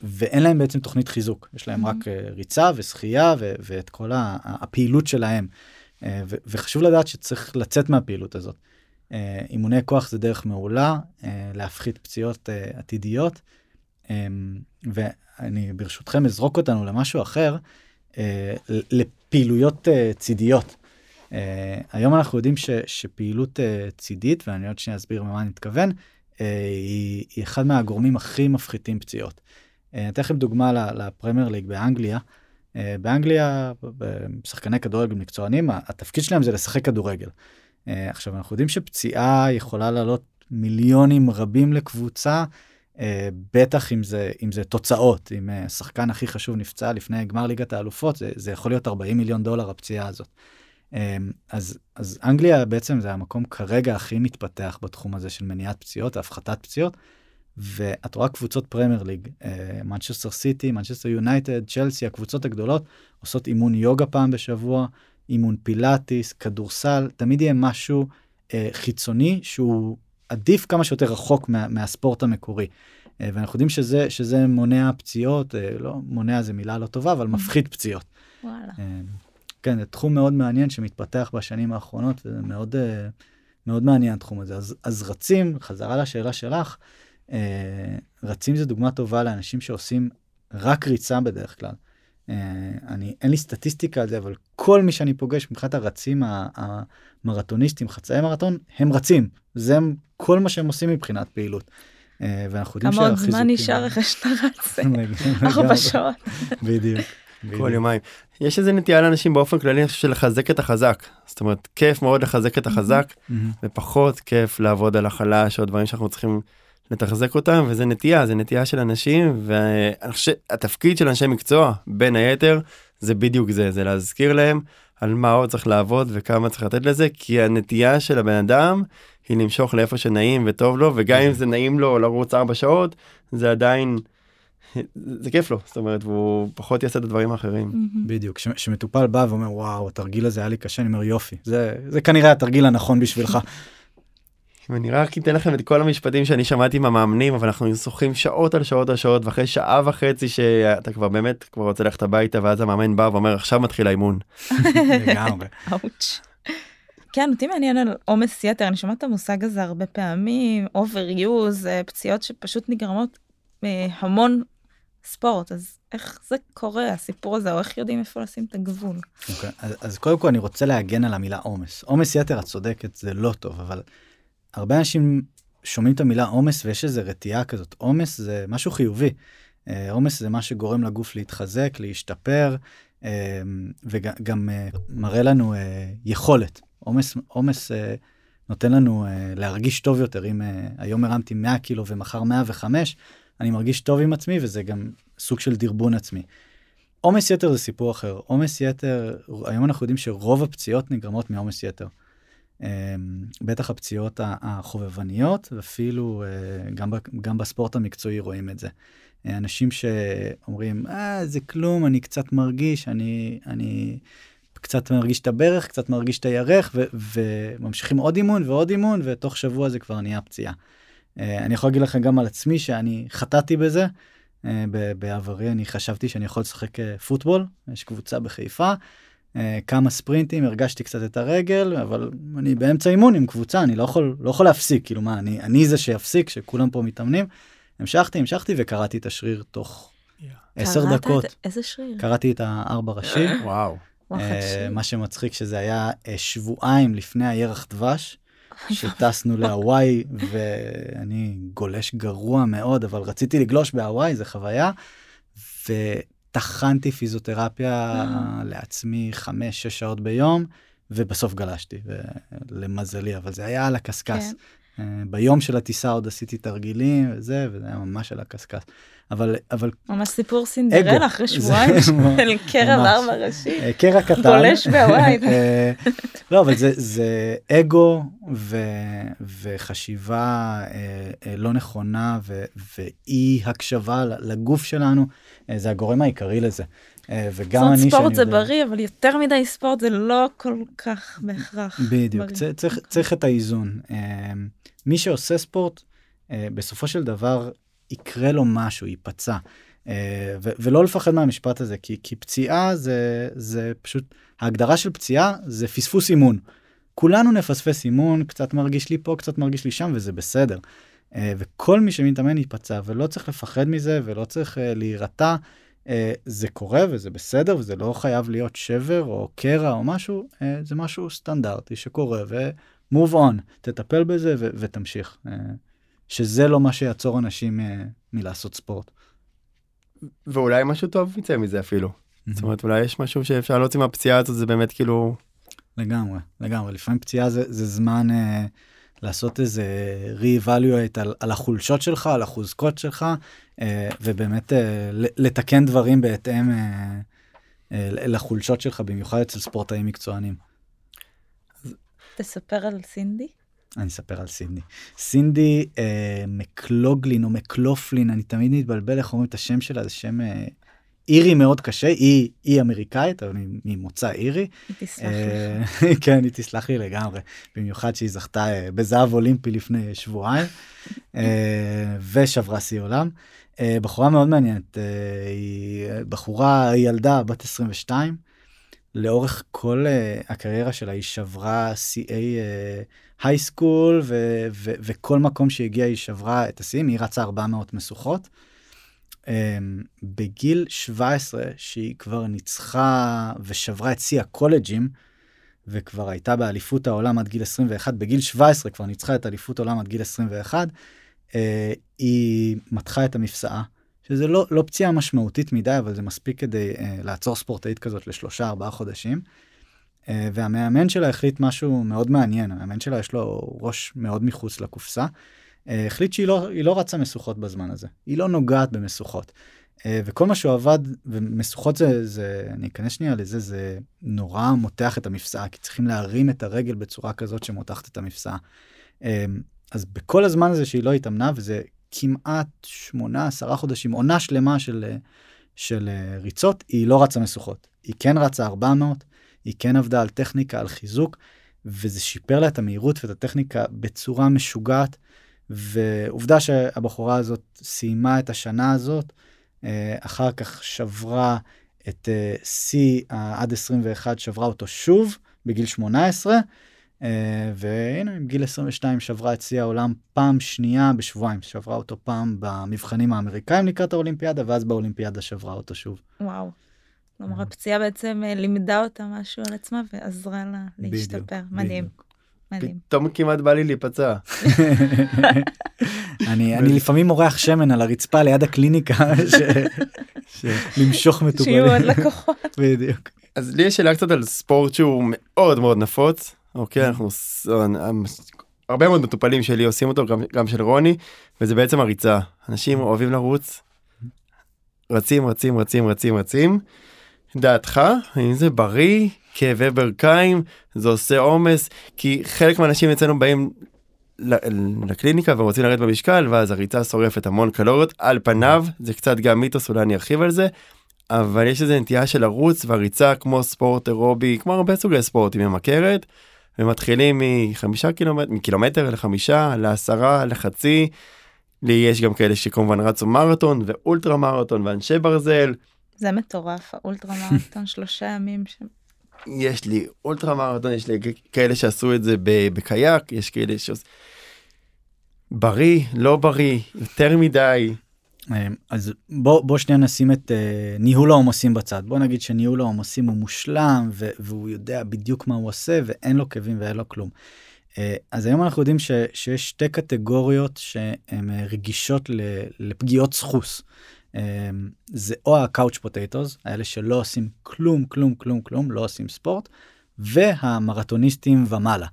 ואין להם בעצם תוכנית חיזוק, יש להם mm-hmm. רק ריצה ושחייה ואת כל הפעילות שלהם. וחשוב לדעת שצריך לצאת מהפעילות הזאת. אה, אימוני כוח זה דרך מעולה אה, להפחית פציעות אה, עתידיות. ואני ברשותכם אזרוק אותנו למשהו אחר, לפעילויות צידיות. היום אנחנו יודעים ש, שפעילות צידית, ואני עוד שניה אסביר מה אני מתכוון, היא, היא אחד מהגורמים הכי מפחיתים פציעות. אני אתן לכם דוגמה לפרמייר ליג באנגליה. באנגליה, שחקני כדורגל מקצוענים, התפקיד שלהם זה לשחק כדורגל. אה, עכשיו אנחנו יודעים שפציעה יכולה לעלות מיליונים רבים לקבוצה, אה, בטח אם זה אם זה תוצאות, אם השחקן הכי חשוב נפצע לפני גמר ליגת האלופות, זה, זה יכול להיות 40 מיליון דולר הפציעה הזאת. אז, אז אנגליה בעצם זה המקום כרגע הכי מתפתח בתחום הזה של מניעת פציעות, הפחתת פציעות. ואת רואה קבוצות פרמייר ליג, מנצ'סטר סיטי, מנצ'סטר יונייטד, צ'לסי, הקבוצות הגדולות עושות אימון יוגה פעם בשבוע, אימון פילאטיס, כדורסל, תמיד יהיה משהו אה, חיצוני שהוא עדיף כמה שיותר רחוק מה, מהספורט המקורי. אה, ואנחנו יודעים שזה, שזה מונע פציעות, אה, לא, מונע זה מילה לא טובה, אבל mm. מפחית פציעות. וואלה. אה, כן, זה תחום מאוד מעניין שמתפתח בשנים האחרונות, וזה מאוד, אה, מאוד מעניין התחום הזה. אז, אז רצים, חזרה לשאלה שלך, אה, רצים זה דוגמה טובה לאנשים שעושים רק ריצה בדרך כלל. אה, אני אין לי סטטיסטיקה על זה אבל כל מי שאני פוגש מבחינת הרצים המרתוניסטים חצאי מרתון הם רצים זה כל מה שהם עושים מבחינת פעילות. ואנחנו יודעים כמה עוד זמן נשאר אחרי שאתה רץ ארבע שעות. בדיוק. כל יומיים. יש איזה נטייה לאנשים באופן כללי של לחזק את החזק. זאת אומרת כיף מאוד לחזק את החזק ופחות כיף לעבוד על החלש או דברים שאנחנו צריכים לתחזק אותם וזה נטייה זה נטייה של אנשים ואני חושב שהתפקיד של אנשי מקצוע בין היתר זה בדיוק זה זה להזכיר להם על מה עוד צריך לעבוד וכמה צריך לתת לזה כי הנטייה של הבן אדם היא למשוך לאיפה שנעים וטוב לו וגם אם זה נעים לו לרוץ 4 שעות זה עדיין זה כיף לו, זאת אומרת, והוא פחות יעשה את הדברים האחרים. בדיוק, כש- כשמטופל בא ואומר וואו התרגיל הזה היה לי קשה, אני אומר יופי, זה, זה כנראה התרגיל הנכון בשבילך. אני רק אתן לכם את כל המשפטים שאני שמעתי מהמאמנים, אבל אנחנו שוחים שעות על שעות על שעות, ואחרי שעה וחצי שאתה כבר באמת כבר רוצה ללכת הביתה, ואז המאמן בא ואומר, עכשיו מתחיל האימון. לגמרי. אאוץ'. כן, אותי מעניין על עומס יתר, אני שומעת את המושג הזה הרבה פעמים, overuse, אה, פציעות שפשוט נגרמות מהמון ספורט, אז איך זה קורה, הסיפור הזה, או איך יודעים איפה לשים את הגבול? אוקיי, אז, אז קודם כל אני רוצה להגן על המילה עומס. עומס יתר, את צודקת, זה לא טוב, אבל הרבה אנשים שומעים את המילה עומס ויש איזו רתיעה כזאת. עומס זה משהו חיובי. אה, עומס זה מה שגורם לגוף להתחזק, להשתפר, אה, וגם אה, מראה לנו יכולת. עומס, עומס נותן לנו להרגיש טוב יותר. אם היום הרמתי 100 קילו ומחר 105, אני מרגיש טוב עם עצמי וזה גם סוג של דרבון עצמי. עומס יתר זה סיפור אחר. עומס יתר, היום אנחנו יודעים שרוב הפציעות נגרמות מעומס יתר. אמ, בטח הפציעות החובבניות, ואפילו אה, גם, גם בספורט המקצועי רואים את זה. אנשים שאומרים, אה, זה כלום, אני קצת מרגיש, אני, אני קצת מרגיש את הברך, קצת מרגיש את הירך, ו- וממשיכים עוד אימון ועוד אימון, ותוך שבוע זה כבר נהיה פציעה. אה, אני יכול להגיד לכם גם על עצמי שאני חטאתי בזה. אה, בעברי אני חשבתי שאני יכול לשחק אה, פוטבול, יש קבוצה בחיפה, כמה ספרינטים, הרגשתי קצת את הרגל, אבל אני באמצע אימון עם קבוצה, אני לא יכול, לא יכול להפסיק, כאילו מה, אני, אני זה שיפסיק, שכולם פה מתאמנים. המשכתי, המשכתי וקראתי את השריר תוך עשר קראת את- דקות. איזה שריר? קראתי את הארבע ראשי. וואו. מה שמצחיק שזה היה שבועיים לפני הירח דבש, שטסנו להוואי ואני גולש גרוע מאוד, אבל רציתי לגלוש בהוואי, זה חוויה. וטחנתי פיזיותרפיה לעצמי חמש, שש שעות ביום, ובסוף גלשתי, למזלי, אבל זה היה על הקשקש. אה, ביום של הטיסה עוד עשיתי תרגילים וזה, וזה היה ממש על הקשקש. אבל, אבל ממש סיפור סינדרלה אחרי שבועיים של קרע. בארבע ראשי. אה, קרע קטן. גולש בהוואי. אה, לא, אבל זה, זה אגו ו, וחשיבה לא נכונה ו, ואי הקשבה לגוף שלנו, זה הגורם העיקרי לזה. אה, וגם זאת אני ספורט זה יודע- בריא, אבל יותר מדי ספורט זה לא כל כך בהכרח בדיוק, בריא. צ- צריך, צריך את האיזון. אה, מי שעושה ספורט, אה, בסופו של דבר יקרה לו משהו, ייפצע. ו- ולא לפחד מהמשפט הזה, כי, כי פציעה זה, זה פשוט, ההגדרה של פציעה זה פספוס אימון. כולנו נפספס אימון, קצת מרגיש לי פה, קצת מרגיש לי שם, וזה בסדר. וכל מי שמתאמן ייפצע, ולא צריך לפחד מזה, ולא צריך להירתע. אה, זה קורה וזה בסדר, וזה לא חייב להיות שבר או קרע או משהו, אה, זה משהו סטנדרטי שקורה, ו-move on, תטפל בזה ו- ותמשיך. אה, שזה לא מה שיעצור אנשים מלעשות ספורט. ואולי משהו טוב יצא מזה אפילו. זאת אומרת, אולי יש משהו שאפשר להוציא מהפציעה הזאת, זה באמת כאילו... לגמרי, לגמרי. לפעמים פציעה זה, זה זמן לעשות איזה re-evaluate על, על החולשות שלך, על החוזקות שלך, אה, ובאמת אה, לתקן דברים בהתאם אה, אה, לחולשות שלך, במיוחד אצל ספורטאים מקצוענים. תספר על סינדי. אני אספר על סינדי. סינדי אה, מקלוגלין או מקלופלין, אני תמיד מתבלבל איך אומרים את השם שלה, זה שם אה, אירי מאוד קשה, היא, היא אמריקאית, אבל היא ממוצא אירי. היא תסלח אה, לך. כן, היא תסלח לי לגמרי, במיוחד שהיא זכתה אה, בזהב אולימפי לפני שבועיים, אה, ושברה שיא עולם. אה, בחורה מאוד מעניינת, אה, היא אה, בחורה, ילדה בת 22, לאורך כל הקריירה שלה היא שברה שיאי הייסקול וכל מקום שהגיעה היא שברה את השיאים, היא רצה 400 משוכות. Um, בגיל 17 שהיא כבר ניצחה ושברה את שיא הקולג'ים וכבר הייתה באליפות העולם עד גיל 21, בגיל 17 כבר ניצחה את אליפות העולם עד גיל 21, uh, היא מתחה את המפסעה. שזה לא, לא פציעה משמעותית מדי, אבל זה מספיק כדי uh, לעצור ספורטאית כזאת לשלושה ארבעה חודשים. Uh, והמאמן שלה החליט משהו מאוד מעניין, המאמן שלה יש לו ראש מאוד מחוץ לקופסה. Uh, החליט שהיא לא, לא רצה משוכות בזמן הזה, היא לא נוגעת במשוכות. Uh, וכל מה שהוא עבד, ומשוכות זה, זה, אני אכנס שנייה לזה, זה נורא מותח את המפסעה, כי צריכים להרים את הרגל בצורה כזאת שמותחת את המפסעה. Uh, אז בכל הזמן הזה שהיא לא התאמנה, וזה כמעט שמונה עשרה חודשים עונה שלמה של של ריצות היא לא רצה משוכות היא כן רצה 400 היא כן עבדה על טכניקה על חיזוק וזה שיפר לה את המהירות ואת הטכניקה בצורה משוגעת. ועובדה שהבחורה הזאת סיימה את השנה הזאת, אה, אחר כך שברה את אה, שיא עד 21, שברה אותו שוב בגיל 18, אה, והנה בגיל 22 שברה את שיא העולם פעם שנייה בשבועיים, שברה אותו פעם במבחנים האמריקאים לקראת האולימפיאדה, ואז באולימפיאדה שברה אותו שוב. וואו. כלומר, הפציעה בעצם לימדה אותה משהו על עצמה ועזרה לה להשתפר. בדיוק, מדהים. מדהים. פתאום כמעט בא לי להיפצע. אני, אני לפעמים מורח שמן על הרצפה ליד הקליניקה ש... למשוך מטופלים. שיהיו עוד לקוחות. בדיוק. אז לי יש שאלה קצת על ספורט שהוא מאוד מאוד נפוץ. אוקיי אנחנו הרבה מאוד מטופלים שלי עושים אותו גם, גם של רוני וזה בעצם הריצה אנשים אוהבים לרוץ. רצים רצים רצים רצים רצים. דעתך האם זה בריא כאבי ברכיים, זה עושה עומס, כי חלק מהאנשים אצלנו באים לקליניקה ורוצים לרדת במשקל, ואז הריצה שורפת המון קלוריות, על פניו, זה קצת גם מיתוס, אולי אני ארחיב על זה, אבל יש איזו נטייה של לרוץ והריצה כמו ספורט אירובי, כמו הרבה סוגי ספורט, היא ממכרת, ומתחילים מחמישה קילומטר, מקילומטר לחמישה, לעשרה, לחצי, לי יש גם כאלה שכמובן רצו מרתון ואולטרה מרתון ואנשי ברזל. זה מטורף, האולטרה מרתון שלושה ימים שם. יש לי אולטרה מרתון, יש לי כאלה שעשו את זה בקייק, יש כאלה שעושים... בריא, לא בריא, יותר מדי. אמ, אז בוא בוא שנייה נשים את uh, ניהול העומסים בצד בוא נגיד שניהול העומסים הוא מושלם ו- והוא יודע בדיוק מה הוא עושה ואין לו כאבים ואין לו כלום. Uh, אז היום אנחנו יודעים ש- שיש שתי קטגוריות שהן uh, רגישות לפגיעות סחוס. אמ, זה או הקאוץ' פוטטוס, האלה שלא עושים כלום, כלום, כלום, כלום, לא עושים ספורט, והמרתוניסטים ומעלה.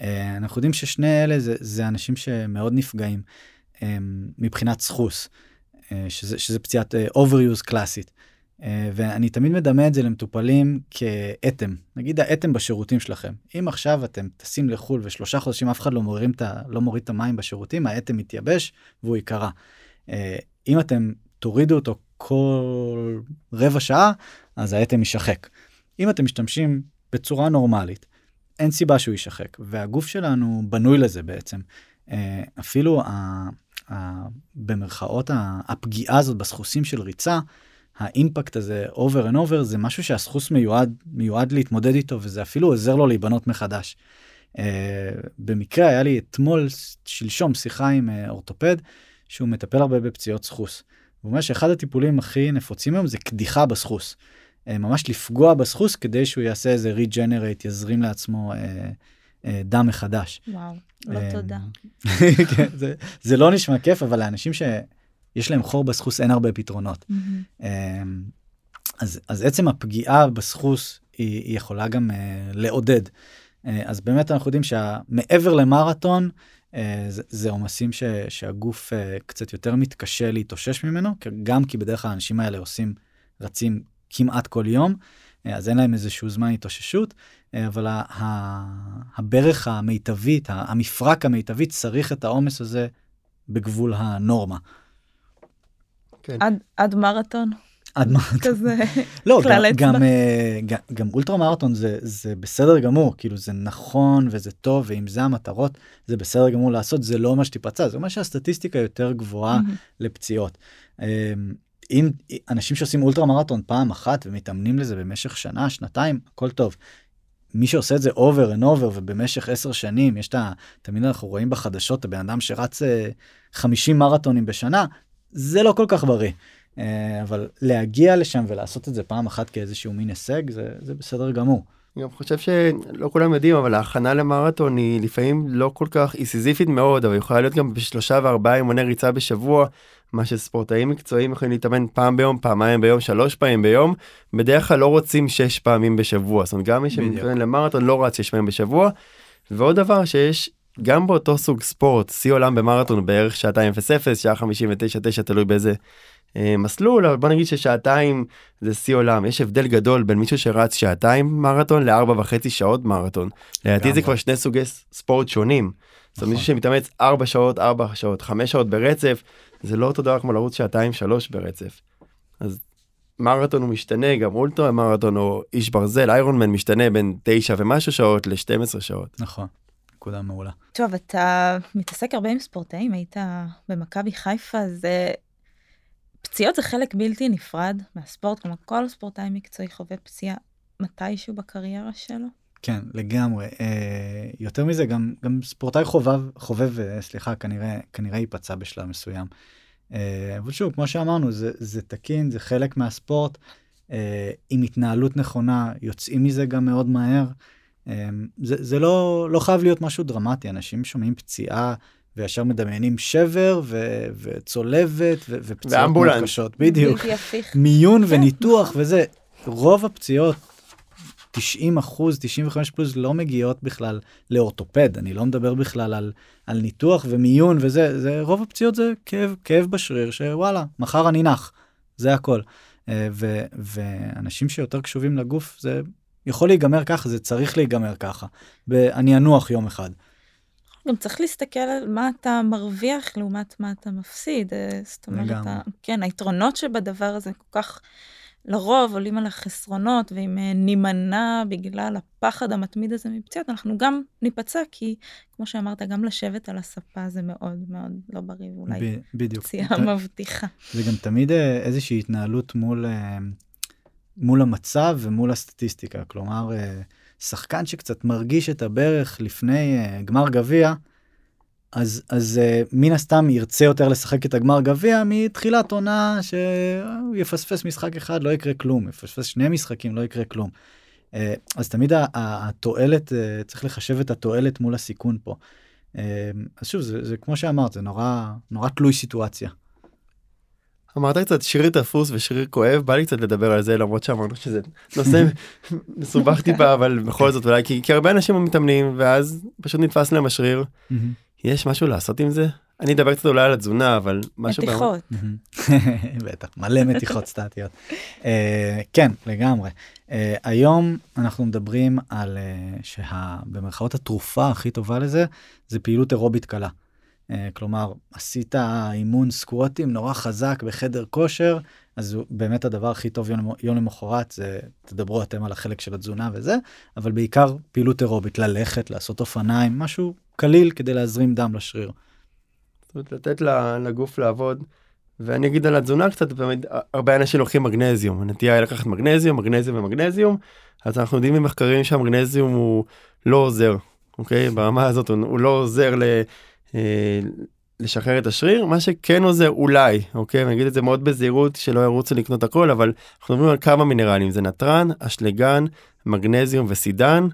אה, אנחנו יודעים ששני אלה זה, זה אנשים שמאוד נפגעים אמ, מבחינת סחוס, אה, שזה, שזה פציעת אה, overuse קלאסית. ואני תמיד מדמה את זה למטופלים כאתם, נגיד האתם בשירותים שלכם. אם עכשיו אתם טסים לחו"ל ושלושה חודשים אף אחד לא, מוריד לא מוריד את המים בשירותים, האתם מתייבש והוא ייקרע. אם אתם תורידו אותו כל רבע שעה, אז האטם יישחק. אם אתם משתמשים בצורה נורמלית, אין סיבה שהוא יישחק, והגוף שלנו בנוי לזה בעצם. אה, אפילו ה, ה, במרכאות הפגיעה הזאת בסחוסים של ריצה, האימפקט הזה over and over זה משהו שהסחוס מיועד מיועד להתמודד איתו וזה אפילו עוזר לו להיבנות מחדש. Uh, במקרה היה לי אתמול שלשום שיחה עם uh, אורתופד שהוא מטפל הרבה בפציעות סחוס. הוא אומר שאחד הטיפולים הכי נפוצים היום זה קדיחה בסחוס. אה, ממש לפגוע בסחוס כדי שהוא יעשה איזה ריג'נרייט, יזרים לעצמו אה, אה, דם מחדש. וואו, לא אה, תודה. כן, זה, זה לא נשמע כיף, אבל לאנשים שיש להם חור בסחוס אין הרבה פתרונות. Mm-hmm. אה, אז, אז עצם הפגיעה בסחוס היא, היא יכולה גם אה, לעודד. אה, אז באמת אנחנו יודעים שמעבר למרתון, אה, זה, זה עומסים ש, שהגוף אה, קצת יותר מתקשה להתאושש ממנו, גם כי בדרך כלל האנשים האלה עושים, רצים כמעט כל יום, אה, אז אין להם איזשהו זמן התאוששות, אבל הברך המיטבית, המפרק המיטבי צריך את העומס הזה בגבול הנורמה. כן. עד, עד מרתון. עד מרתון. כזה לא, כלל אצבע. גם, אה, גם, גם אולטרה מרתון זה, זה בסדר גמור, כאילו זה נכון וזה טוב, ואם זה המטרות, זה בסדר גמור לעשות, זה לא אומר שתיפצע, זה אומר שהסטטיסטיקה יותר גבוהה. לפציעות. אמ, אם אנשים שעושים אולטרה מרתון פעם אחת ומתאמנים לזה במשך שנה, שנתיים, הכל טוב. מי שעושה את זה over and over ובמשך עשר שנים יש את ה... תמיד אנחנו רואים בחדשות הבן אדם שרץ 50 אה, מרתונים בשנה זה לא כל כך בריא. אה, אבל להגיע לשם ולעשות את זה פעם אחת כאיזשהו מין הישג זה, זה בסדר גמור. אני גם חושב שלא כולם יודעים אבל ההכנה למרתון היא לפעמים לא כל כך היא סיזיפית מאוד אבל יכולה להיות גם בשלושה וארבעה אימוני ריצה בשבוע מה שספורטאים מקצועיים יכולים להתאמן פעם ביום פעמיים ביום שלוש פעמים ביום בדרך כלל לא רוצים שש פעמים בשבוע זאת אומרת גם מי שמתכונן למרתון לא רץ שש פעמים בשבוע. ועוד דבר שיש גם באותו סוג ספורט שיא עולם במרתון בערך שעתיים 0 0 שעה 59 9 תלוי באיזה מסלול אבל בוא נגיד ששעתיים זה שיא עולם יש הבדל גדול בין מישהו שרץ שעתיים מרתון לארבע וחצי שעות מרתון. לדעתי זה כבר שני סוגי ספורט שונים. זאת אומרת, מישהו שמתאמץ 4 שעות, 4 שעות, 5 שעות ברצף, זה לא אותו דבר כמו לרוץ שעתיים, 3 ברצף. אז מרתון הוא משתנה, גם אולטרה מרתון או איש ברזל, איירון מן משתנה בין 9 ומשהו שעות ל-12 שעות. נכון, נקודה מעולה. טוב, אתה מתעסק הרבה עם ספורטאים, היית במכבי חיפה, זה... פציעות זה חלק בלתי נפרד מהספורט, כלומר כל ספורטאי מקצועי חווה פציעה מתישהו בקריירה שלו. כן, לגמרי. אה, יותר מזה, גם, גם ספורטאי חובב, חובב, אה, סליחה, כנראה, כנראה ייפצע בשלב מסוים. אה, אבל שוב, כמו שאמרנו, זה, זה תקין, זה חלק מהספורט. אה, עם התנהלות נכונה, יוצאים מזה גם מאוד מהר. אה, זה, זה לא, לא חייב להיות משהו דרמטי, אנשים שומעים פציעה וישר מדמיינים שבר ו, וצולבת ו, ופציעות מאוד ואמבולנס. קשות, בדיוק. מיון וניתוח וזה, רוב הפציעות, 90 אחוז, 95 פלוס לא מגיעות בכלל לאורתופד, אני לא מדבר בכלל על, על ניתוח ומיון וזה, זה, רוב הפציעות זה כאב, כאב בשריר שוואלה, מחר אני נח, זה הכל. אה, ו, ואנשים שיותר קשובים לגוף, זה יכול להיגמר ככה, זה צריך להיגמר ככה. אני אנוח יום אחד. גם צריך להסתכל על מה אתה מרוויח לעומת מה אתה מפסיד. אה, זאת אומרת, לגמרי. ה- כן, היתרונות שבדבר הזה כל כך לרוב עולים על החסרונות, ואם אה, נימנע בגלל הפחד המתמיד הזה מפציעות, אנחנו גם ניפצע, כי כמו שאמרת, גם לשבת על הספה זה מאוד מאוד לא בריא, ואולי ב- בדיוק. פציעה מבטיחה. זה גם תמיד אה, איזושהי התנהלות מול, מול המצב ומול הסטטיסטיקה. כלומר, שחקן שקצת מרגיש את הברך לפני אה, גמר גביע, אז, אז אה, מן הסתם ירצה יותר לשחק את הגמר גביע מתחילת עונה שהוא יפספס משחק אחד, לא יקרה כלום, יפספס שני משחקים, לא יקרה כלום. אה, אז תמיד התועלת, אה, צריך לחשב את התועלת מול הסיכון פה. אה, אז שוב, זה, זה כמו שאמרת, זה נורא, נורא תלוי סיטואציה. אמרת קצת שריר תפוס ושריר כואב, בא לי קצת לדבר על זה למרות שאמרנו שזה נושא מסובך טיפה, אבל בכל זאת אולי, כי כי הרבה אנשים מתאמנים ואז פשוט נתפס להם השריר. יש משהו לעשות עם זה? אני אדבר קצת אולי על התזונה, אבל משהו... מתיחות. בטח, מלא מתיחות סטטיות. אה, כן, לגמרי. אה, היום אנחנו מדברים על אה, שבמרכאות התרופה הכי טובה לזה, זה פעילות אירובית קלה. אה, כלומר, עשית אימון סקווטים נורא חזק בחדר כושר, אז באמת הדבר הכי טוב יום, יום למחרת, זה תדברו אתם על החלק של התזונה וזה, אבל בעיקר פעילות אירובית, ללכת, לעשות אופניים, משהו קליל כדי להזרים דם לשריר. זאת אומרת, לתת לגוף לעבוד. ואני אגיד על התזונה קצת, באמת, הרבה אנשים לוקחים מגנזיום, הנטייה היא לקחת מגנזיום, מגנזיום ומגנזיום, אז אנחנו יודעים ממחקרים שהמגנזיום הוא לא עוזר, אוקיי? ברמה הזאת הוא, הוא לא עוזר ל, לשחרר את השריר, מה שכן עוזר אולי, אוקיי? אני אגיד את זה מאוד בזהירות, שלא ירוצו לקנות הכל, אבל אנחנו מדברים על כמה מינרלים, זה נתרן, אשלגן, מגנזיום וסידן,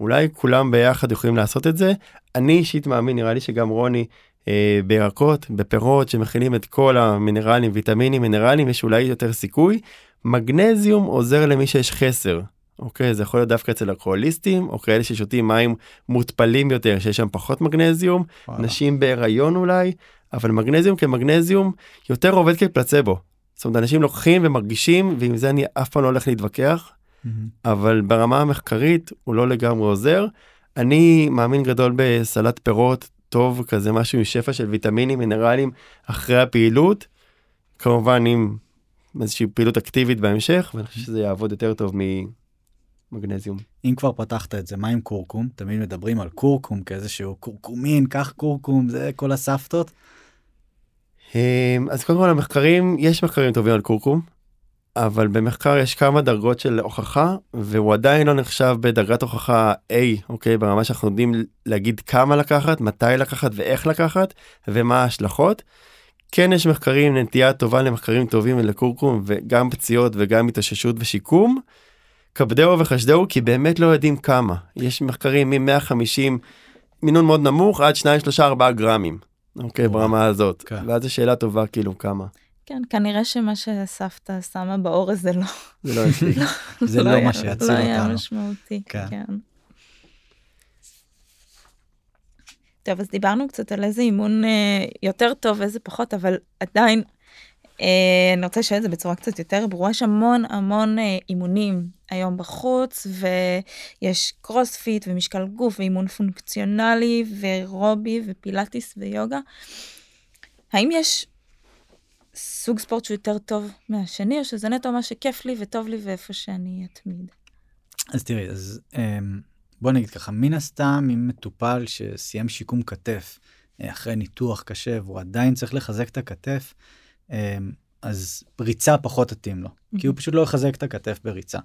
אולי כולם ביחד יכולים לעשות את זה. אני אישית מאמין, נראה לי שגם רוני, אה, בירקות, בפירות שמכילים את כל המינרלים, ויטמינים, מינרלים, יש אולי יותר סיכוי. מגנזיום עוזר למי שיש חסר. אוקיי, זה יכול להיות דווקא אצל אלכוהוליסטים, או כאלה ששותים מים מותפלים יותר, שיש שם פחות מגנזיום, וואלה. נשים בהיריון אולי, אבל מגנזיום כמגנזיום יותר עובד כפלצבו. זאת אומרת, אנשים לוקחים ומרגישים, ועם זה אני אף פעם לא הולך להתווכח, מהמם. אבל ברמה המחקרית הוא לא לגמרי עוזר. אני מאמין גדול בסלט פירות טוב, כזה משהו עם שפע של ויטמינים, מינרלים, אחרי הפעילות. כמובן עם איזושהי פעילות אקטיבית בהמשך, ואני חושב שזה יעבוד יותר טוב ממגנזיום. אם כבר פתחת את זה, מה עם קורקום? תמיד מדברים על קורקום כאיזשהו קורקומין, קח קורקום, זה כל הסבתות. אמ, אז קודם כל המחקרים, יש מחקרים טובים על קורקום, אבל במחקר יש כמה דרגות של הוכחה, והוא עדיין לא נחשב בדרגת הוכחה A, אוקיי? ברמה שאנחנו יודעים להגיד כמה לקחת, מתי לקחת ואיך לקחת, ומה ההשלכות. כן יש מחקרים, נטייה טובה למחקרים טובים לקורקום, וגם פציעות וגם התאוששות ושיקום. כבדהו וחשדהו כי באמת לא יודעים כמה. יש מחקרים מ-150 מינון מאוד נמוך עד 2, 3, 4 גרמים. אוקיי. ברמה הזאת. כן. ואז זו שאלה טובה כאילו כמה. כן, כנראה שמה שסבתא שמה באורז זה לא... זה לא יספיק. זה לא היה- מה שיציל לא היה אותנו. משמעותי, כן. כן. טוב, אז דיברנו קצת על איזה אימון אה, יותר טוב, איזה פחות, אבל עדיין אני רוצה לשאול את זה בצורה קצת יותר ברורה, יש המון המון אה, אימונים היום בחוץ, ויש קרוספיט ומשקל גוף ואימון פונקציונלי ורובי ופילאטיס ויוגה. האם יש סוג ספורט שהוא יותר טוב מהשני, או שזה נטו מה שכיף לי וטוב לי ואיפה שאני אתמיד? אז תראי, אז אמ, בוא נגיד ככה, מן הסתם אם מטופל שסיים שיקום כתף אה, אחרי ניתוח קשה והוא עדיין צריך לחזק את הכתף, אז ריצה פחות תתאים לו, mm-hmm. כי הוא פשוט לא יחזק את הכתף בריצה.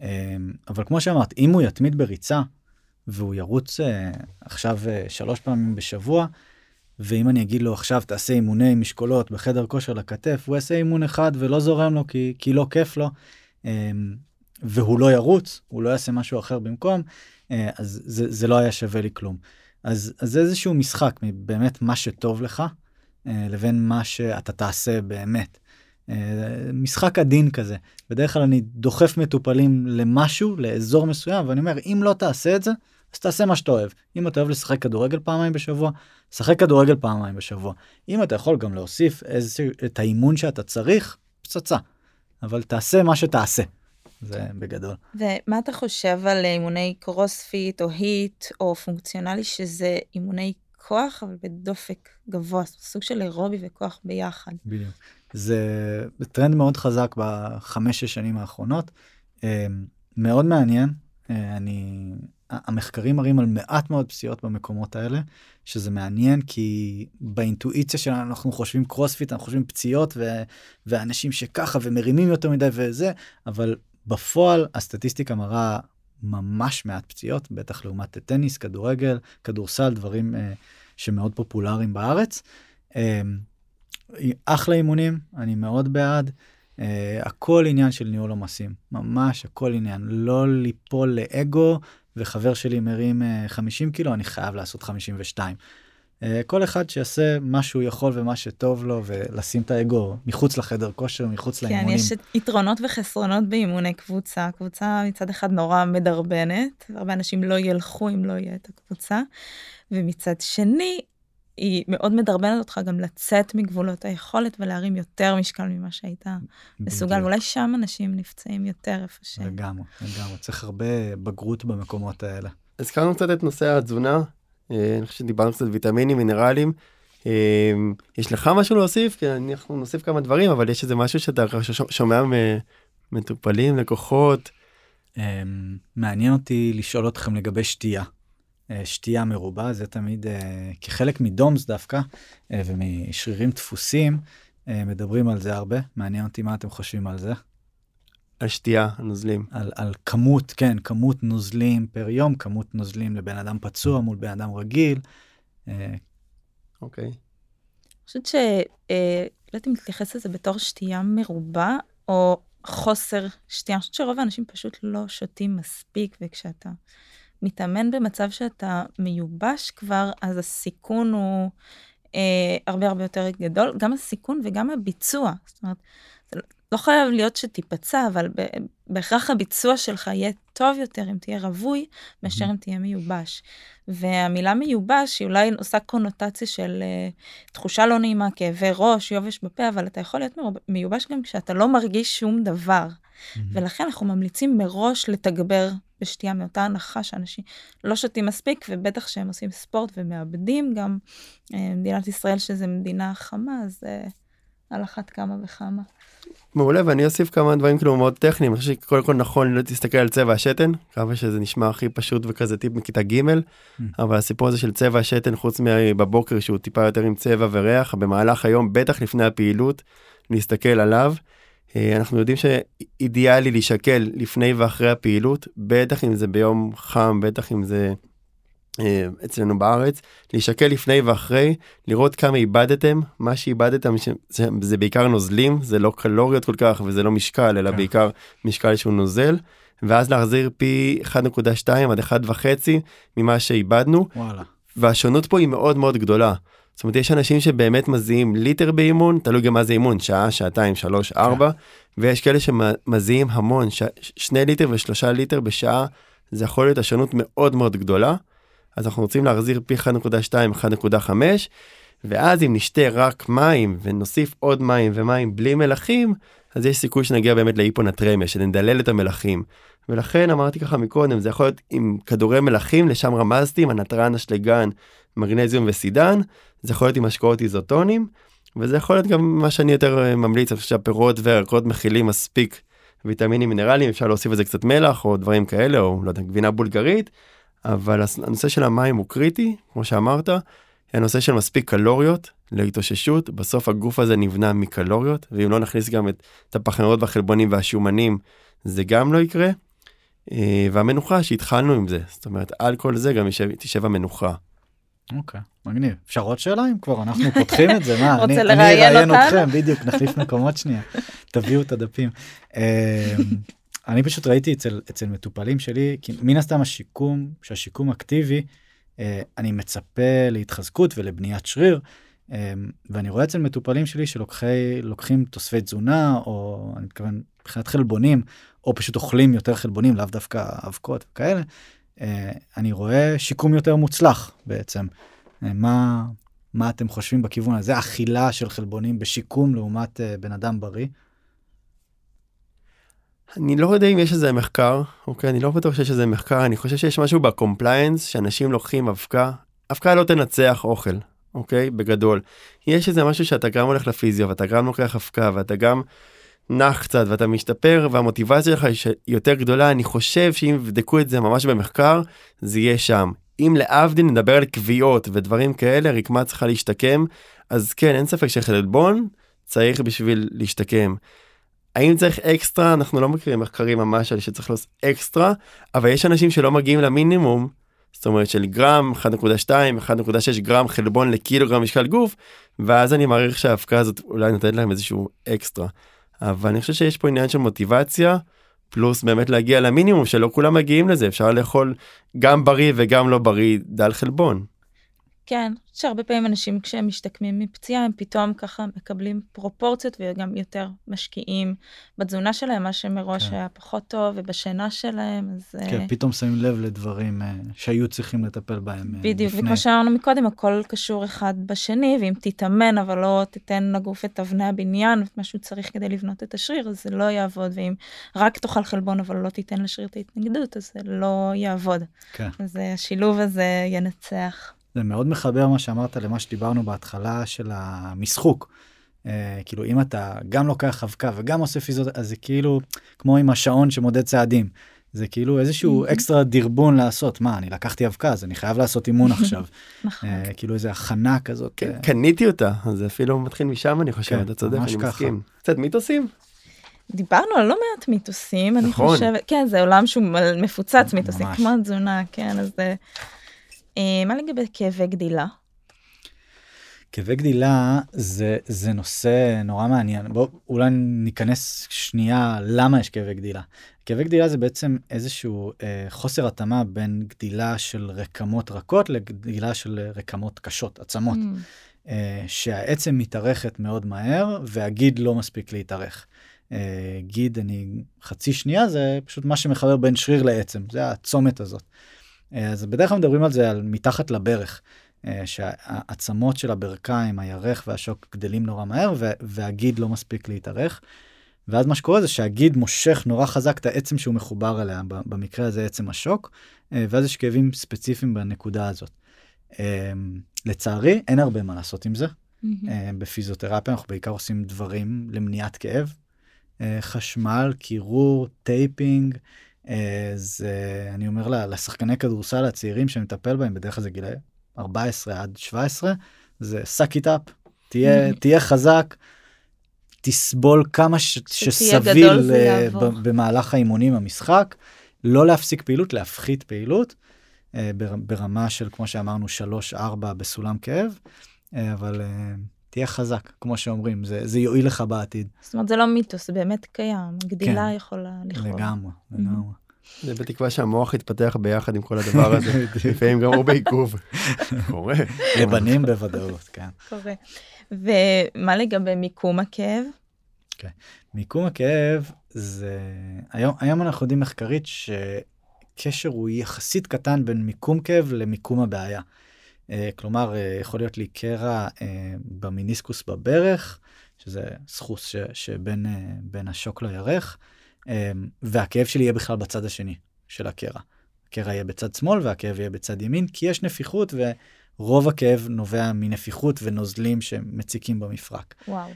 אמ, אבל כמו שאמרת, אם הוא יתמיד בריצה והוא ירוץ אה, עכשיו אה, שלוש פעמים בשבוע, ואם אני אגיד לו עכשיו תעשה אימוני משקולות בחדר כושר לכתף, הוא יעשה אימון אחד ולא זורם לו כי, כי לא כיף לו, והוא לא ירוץ, הוא לא יעשה משהו אחר במקום, אז זה, זה לא היה שווה לי כלום. אז, אז זה איזשהו משחק מבאמת מה שטוב לך, אה, לבין מה שאתה תעשה באמת. אה, משחק עדין כזה. בדרך כלל אני דוחף מטופלים למשהו, לאזור מסוים, ואני אומר, אם לא תעשה את זה, אז תעשה מה שאתה אוהב. אם אתה אוהב לשחק כדורגל פעמיים בשבוע, שחק כדורגל פעמיים בשבוע. אם אתה יכול גם להוסיף איזה, את האימון שאתה צריך, פצצה. אבל תעשה מה שתעשה. זה בגדול. ומה אתה חושב על אימוני קרוספיט או HIIT או פונקציונלי שזה אימוני כוח אבל בדופק גבוה, סוג של אירובי וכוח ביחד. בדיוק. זה טרנד מאוד חזק בחמש-שש שנים האחרונות. אה, מאוד מעניין. אה, אני, המחקרים מראים על מעט מאוד פציעות במקומות האלה, שזה מעניין כי באינטואיציה שלנו אנחנו חושבים קרוספיט, אנחנו חושבים פציעות ו, ואנשים שככה ומרימים יותר מדי וזה, אבל בפועל הסטטיסטיקה מראה ממש מעט פציעות, בטח לעומת טניס, כדורגל, כדורסל, דברים אה, שמאוד פופולריים בארץ. אה, אחלה אימונים, אני מאוד בעד. אה, הכל עניין של ניהול עומסים, ממש הכל עניין. לא ליפול לאגו, וחבר שלי מרים אה, 50 קילו, אני חייב לעשות 52. אה, כל אחד שיעשה מה שהוא יכול ומה שטוב לו ולשים את האגו מחוץ לחדר כושר מחוץ כן, לאימונים. כן יש יתרונות וחסרונות באימוני קבוצה. קבוצה מצד אחד נורא מדרבנת הרבה אנשים לא ילכו אם לא יהיה את הקבוצה. ומצד שני היא מאוד מדרבנת אותך גם לצאת מגבולות היכולת ולהרים יותר משקל ממה שהיית מסוגל. ואולי שם אנשים נפצעים יותר איפה ש... לגמרי לגמרי. צריך הרבה בגרות במקומות האלה. הזכרנו קצת את נושא התזונה אני חושב שדיברנו קצת ויטמינים, מינרלים. אה, יש לך משהו להוסיף? כי אנחנו נוסיף כמה דברים, אבל יש איזה משהו שאתה שומע ממטופלים, לקוחות. אה, מעניין אותי לשאול אתכם לגבי שתייה. שתייה מרובה זה תמיד כחלק מדומס דווקא ומשרירים דפוסים מדברים על זה הרבה מעניין אותי מה אתם חושבים על זה. השתייה, הנוזלים. על, על כמות, כן, כמות נוזלים פר יום, כמות נוזלים לבן אדם פצוע מול בן אדם רגיל. אה, אוקיי. אני חושבת ש... אה, לא יודעת אם תתייחס לזה בתור שתייה מרובה, או חוסר שתייה. אני חושבת שרוב האנשים פשוט לא שותים מספיק, וכשאתה מתאמן במצב שאתה מיובש כבר, אז הסיכון הוא אה, הרבה הרבה יותר גדול. גם הסיכון וגם הביצוע. זאת אומרת, לא חייב להיות שתיפצע, אבל בהכרח הביצוע שלך יהיה טוב יותר אם תהיה רווי, מאשר אם תהיה מיובש. והמילה מיובש היא אולי עושה קונוטציה של uh, תחושה לא נעימה, כאבי ראש, יובש בפה, אבל אתה יכול להיות מיובש גם כשאתה לא מרגיש שום דבר. ולכן אנחנו ממליצים מראש לתגבר בשתייה מאותה הנחה שאנשים לא שותים מספיק, ובטח שהם עושים ספורט ומאבדים גם. uh, מדינת ישראל שזה מדינה חמה, אז uh, על אחת כמה וכמה. מעולה ואני אוסיף כמה דברים כאילו מאוד טכניים אני חושב שקודם כל נכון לא תסתכל על צבע השתן כמה שזה נשמע הכי פשוט וכזה טיפ מכיתה ג' mm. אבל הסיפור הזה של צבע השתן חוץ מבבוקר שהוא טיפה יותר עם צבע וריח במהלך היום בטח לפני הפעילות להסתכל עליו. אה, אנחנו יודעים שאידיאלי להישקל לפני ואחרי הפעילות בטח אם זה ביום חם בטח אם זה אצלנו בארץ, להישקל לפני ואחרי, לראות כמה איבדתם, מה שאיבדתם זה, זה בעיקר נוזלים, זה לא קלוריות כל כך וזה לא משקל, אלא כן. בעיקר משקל שהוא נוזל, ואז להחזיר פי 1.2 עד 1.5 ממה שאיבדנו, וואלה. והשונות פה היא מאוד מאוד גדולה. זאת אומרת יש אנשים שבאמת מזיעים ליטר באימון, תלוי גם מה זה אימון, שעה, שעתיים, שלוש, ארבע, כן. ויש כאלה שמזיעים המון, ש... שני ליטר ושלושה ליטר בשעה, זה יכול להיות השונות מאוד מאוד גדולה. אז אנחנו רוצים להחזיר פי 1.2, 1.5, ואז אם נשתה רק מים ונוסיף עוד מים ומים בלי מלחים, אז יש סיכוי שנגיע באמת להיפונטרמיה, שנדלל את המלחים. ולכן אמרתי ככה מקודם, זה יכול להיות עם כדורי מלחים, לשם רמזתי, עם הנטרן, אשלגן, מגנזיום וסידן, זה יכול להיות עם השקעות איזוטונים, וזה יכול להיות גם מה שאני יותר אה, ממליץ, שהפירות והירקות מכילים מספיק ויטמינים מינרליים, אפשר להוסיף לזה קצת מלח או דברים כאלה, או לא יודע, גבינה בולגרית, אבל הנושא של המים הוא קריטי, כמו שאמרת, הנושא של מספיק קלוריות להתאוששות, בסוף הגוף הזה נבנה מקלוריות, ואם לא נכניס גם את, את הפחמימות והחלבונים והשומנים, זה גם לא יקרה. אה, והמנוחה שהתחלנו עם זה, זאת אומרת, על כל זה גם ישב, תשב המנוחה. אוקיי, מגניב. אפשר עוד שאלה אם כבר אנחנו פותחים את זה? מה, אני לראיין אראיין? אתכם, בדיוק, נחליף מקומות שנייה. תביאו את הדפים. אני פשוט ראיתי אצל, אצל מטופלים שלי, כי מן הסתם השיקום, שהשיקום אקטיבי, אה, אני מצפה להתחזקות ולבניית שריר, אה, ואני רואה אצל מטופלים שלי שלוקחים תוספי תזונה, או אני מתכוון מבחינת חלבונים, או פשוט אוכלים יותר חלבונים, לאו דווקא אבקות וכאלה, אה, אני רואה שיקום יותר מוצלח בעצם. מה, מה אתם חושבים בכיוון הזה? אכילה של חלבונים בשיקום לעומת בן אדם בריא? אני לא יודע אם יש איזה מחקר, אוקיי? אני לא בטוח שיש איזה מחקר, אני חושב שיש משהו ב compliance, שאנשים לוקחים אבקה, אבקה לא תנצח אוכל, אוקיי? בגדול. יש איזה משהו שאתה גם הולך לפיזיו, ואתה גם לוקח אבקה, ואתה גם נח קצת, ואתה משתפר, והמוטיבציה שלך היא יותר גדולה. אני חושב שאם יבדקו את זה ממש במחקר, זה יהיה שם. אם להבדיל נדבר על קביעות ודברים כאלה, רקמה צריכה להשתקם, אז כן, אין ספק שחלבון צריך בשביל להשתקם. האם צריך אקסטרה? אנחנו לא מכירים מחקרים ממש על שצריך לעשות אקסטרה, אבל יש אנשים שלא מגיעים למינימום, זאת אומרת של גרם, 1.2, 1.6 גרם חלבון לקילוגרם משקל גוף, ואז אני מעריך שהאבקה הזאת אולי נותנת להם איזשהו אקסטרה. אבל אני חושב שיש פה עניין של מוטיבציה, פלוס באמת להגיע למינימום שלא כולם מגיעים לזה, אפשר לאכול גם בריא וגם לא בריא דל חלבון. כן, שהרבה פעמים אנשים כשהם משתקמים מפציעה, הם פתאום ככה מקבלים פרופורציות וגם יותר משקיעים בתזונה שלהם, מה שמראש כן. היה פחות טוב, ובשינה שלהם, אז... אה, כן, פתאום שמים לב לדברים אה, שהיו צריכים לטפל בהם אה, בדיוק, לפני. וכמו שאמרנו מקודם, הכל קשור אחד בשני, ואם תתאמן אבל לא תיתן לגוף את אבני הבניין, את מה שהוא צריך כדי לבנות את השריר, אז זה לא יעבוד, ואם רק תאכל חלבון אבל לא תיתן לשריר את ההתנגדות, אז זה לא יעבוד. כן. אז השילוב הזה ינצח. זה מאוד מחבר מה שאמרת למה שדיברנו בהתחלה של המשחוק. אה, כאילו אם אתה גם לוקח אבקה וגם עושה פיזיות אז זה כאילו כמו עם השעון שמודד צעדים. זה כאילו איזשהו Mhm. אקסטרה דרבון לעשות מה אני לקחתי אבקה אז אני חייב לעשות אימון עכשיו נכון. אה, כאילו איזה הכנה כזאת כן, אה, קניתי אותה, אז זה אפילו מתחיל משם אני חושב, כן, אתה צודק, אני ככה. מסכים. קצת מיתוסים? דיברנו על לא מעט מיתוסים, אני נכון. חושבת, כן, זה עולם שהוא מפוצץ מיתוסים, ממש. כמו התזונה, כן, אז זה... אה, מה לגבי כאבי גדילה? כאבי גדילה זה זה נושא נורא מעניין בוא אולי ניכנס שנייה למה יש כאבי גדילה. כאבי גדילה זה בעצם איזשהו אה, חוסר התאמה בין גדילה של רקמות רכות לגדילה של רקמות קשות עצמות Mm, אה, שהעצם מתארכת מאוד מהר והגיד לא מספיק להתארך. אה, גיד אני חצי שנייה זה פשוט מה שמחבר בין שריר לעצם זה הצומת הזאת. אה, אז בדרך כלל מדברים על זה על מתחת לברך. אה, שהעצמות של הברכיים, הירך והשוק גדלים נורא מהר וה- והגיד לא מספיק להתארך. ואז מה שקורה זה שהגיד מושך נורא חזק את העצם שהוא מחובר אליה, במקרה הזה עצם השוק, אה, ואז יש כאבים ספציפיים בנקודה הזאת. אה, לצערי אין הרבה מה לעשות עם זה. אה, בפיזיותרפיה אנחנו בעיקר עושים דברים למניעת כאב. אה, חשמל, קירור, taping. אה, זה, אני אומר לה- לשחקני כדורסל הצעירים שמטפל בהם, בדרך כלל זה גילאי 14 עד 17, זה suck it up, תהיה, תהיה חזק, תסבול כמה ש, שסביל בגדול אה, במהלך האימונים המשחק, לא להפסיק פעילות, להפחית פעילות, אה, בר- ברמה של כמו שאמרנו 3-4 בסולם כאב, אה, אבל אה, תהיה חזק, כמו שאומרים, זה, זה יועיל לך בעתיד. זאת אומרת, זה לא מיתוס, זה באמת קיים, גדילה כן. יכולה לכאוב. לגמרי, לגמרי. זה בתקווה שהמוח יתפתח ביחד עם כל הדבר הזה, לפעמים גם הוא בעיכוב. קורה. לבנים בוודאות, כן. קורה. ומה לגבי מיקום הכאב? מיקום הכאב זה היום היום אנחנו יודעים מחקרית שקשר הוא יחסית קטן בין מיקום כאב למיקום הבעיה. כלומר, יכול להיות לי קרע במיניסקוס בברך, שזה סחוס ש, שבין בין השוק לירך, והכאב שלי יהיה בכלל בצד השני של הקרע. הקרע יהיה בצד שמאל והכאב יהיה בצד ימין, כי יש נפיחות ורוב הכאב נובע מנפיחות ונוזלים שמציקים במפרק. וואו.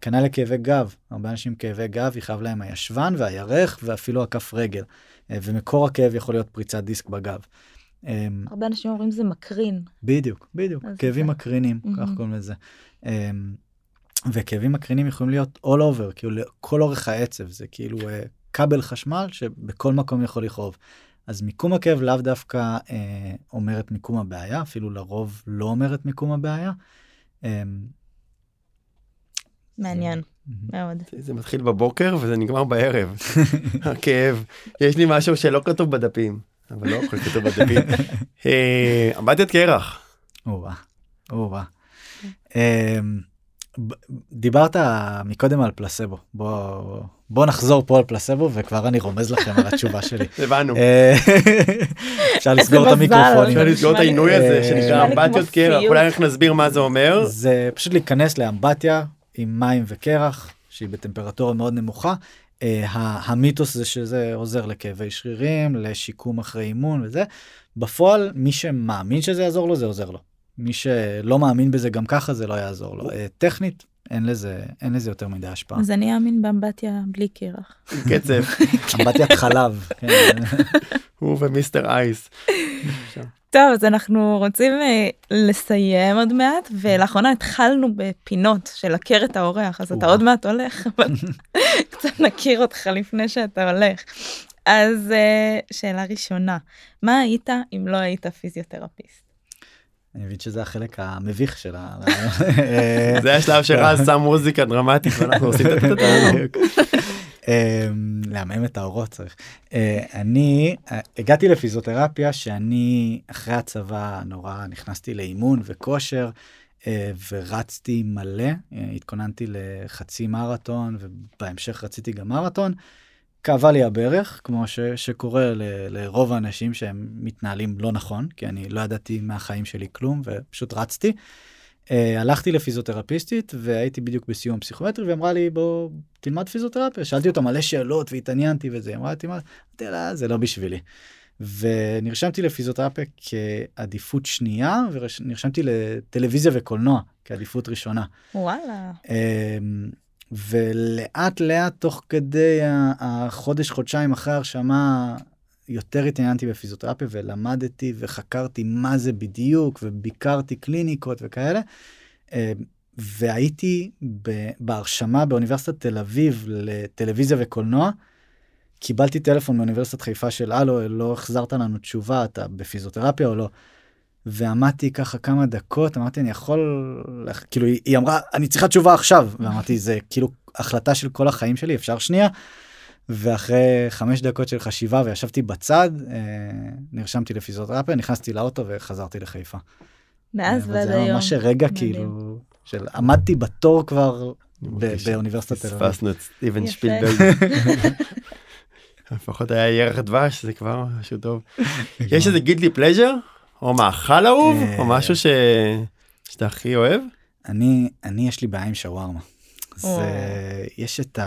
כנ"ל לכאבי גב, הרבה אנשים כאבי גב יכאב להם הישבן והירך ואפילו הכף רגל, ומקור הכאב יכול להיות פריצת דיסק בגב. Um, הרבה אנשים אומרים זה מקרין. בדיוק, בדיוק, כאבים זה... מקרינים. כך קוראים לזה. Um, וכאבים מקרינים יכולים להיות all over, כאילו לכל אורך העצב, זה כאילו uh, כבל חשמל שבכל מקום יכול לכאוב. אז מיקום הכאב לאו דווקא אה, אומר את מיקום הבעיה, אפילו לרוב לא אומר את מיקום הבעיה. אה, מעניין מאוד. זה מתחיל בבוקר וזה נגמר בערב. הכאב. יש לי משהו שלא כתוב בדפים, אבל לא הכל כתוב בדפים. אמבטיית קרח. או-אה, או-אה. דיברת מקודם על פלסבו בוא בוא נחזור פה על פלסבו וכבר אני רומז לכם על התשובה שלי. הבנו. אה, אפשר לסגור את המיקרופון. אפשר לסגור את העינוי הזה שנקרא אמבטיות קרח אולי איך נסביר מה זה אומר. זה פשוט להיכנס לאמבטיה עם מים וקרח שהיא בטמפרטורה מאוד נמוכה. אה, המיתוס זה שזה עוזר לכאבי שרירים לשיקום אחרי אימון וזה בפועל מי שמאמין שזה יעזור לו זה עוזר לו. מי שלא מאמין בזה גם ככה זה לא יעזור לו. אה, טכנית אין לזה אין לזה יותר מדי השפעה. אז אני אאמין באמבטיה בלי קרח. קצב. אמבטיית חלב. כן. הוא ומיסטר אייס. טוב אז אנחנו רוצים uh, לסיים עוד מעט ולאחרונה התחלנו בפינות של הכר את האורח אז אתה עוד מעט הולך אבל קצת נכיר אותך לפני שאתה הולך. אז uh, שאלה ראשונה מה היית אם לא היית פיזיותרפיסט? אני מבין שזה החלק המביך של ה... זה השלב שרז שם מוזיקה דרמטית ואנחנו עושים את זה. אמ, לעמם את האורות צריך. אה, אני אה, הגעתי לפיזיותרפיה שאני אחרי הצבא נורא נכנסתי לאימון וכושר אה, ורצתי מלא התכוננתי לחצי מרתון ובהמשך רציתי גם מרתון. כאבה לי הברך, כמו ש, שקורה ל, לרוב האנשים שהם מתנהלים לא נכון, כי אני לא ידעתי מהחיים שלי כלום ופשוט רצתי. Uh, הלכתי לפיזיותרפיסטית והייתי בדיוק בסיום פסיכומטרי ואמרה לי בוא תלמד פיזיותרפיה שאלתי אותה מלא שאלות והתעניינתי וזה אמרה לי אמרתי לה זה לא בשבילי. ונרשמתי לפיזיותרפיה כעדיפות שנייה ונרשמתי לטלוויזיה וקולנוע כעדיפות ראשונה. וואלה. Uh, ולאט לאט תוך כדי החודש חודשיים אחרי הרשמה יותר התעניינתי בפיזיותרפיה ולמדתי וחקרתי מה זה בדיוק וביקרתי קליניקות וכאלה. אה, והייתי בהרשמה באוניברסיטת תל אביב לטלוויזיה וקולנוע. קיבלתי טלפון מאוניברסיטת חיפה של הלו לא החזרת לנו תשובה אתה בפיזיותרפיה או לא. ועמדתי ככה כמה דקות אמרתי אני יכול כאילו היא אמרה אני צריכה תשובה עכשיו ואמרתי זה כאילו החלטה של כל החיים שלי אפשר שנייה. ואחרי חמש דקות של חשיבה וישבתי בצד אה, נרשמתי לפיזיותרפיה נכנסתי לאוטו וחזרתי לחיפה. מאז ועד היום. זה ממש רגע כאילו של עמדתי בתור כבר באוניברסיטת תל אביב. פספסנו את סטיבן שפילברג. לפחות היה ירח דבש זה כבר משהו טוב. יש איזה גידלי פלז'ר או מאכל אהוב או אה, משהו ש... שאתה הכי אוהב? אני אני יש לי בעיה עם שווארמה. זה יש את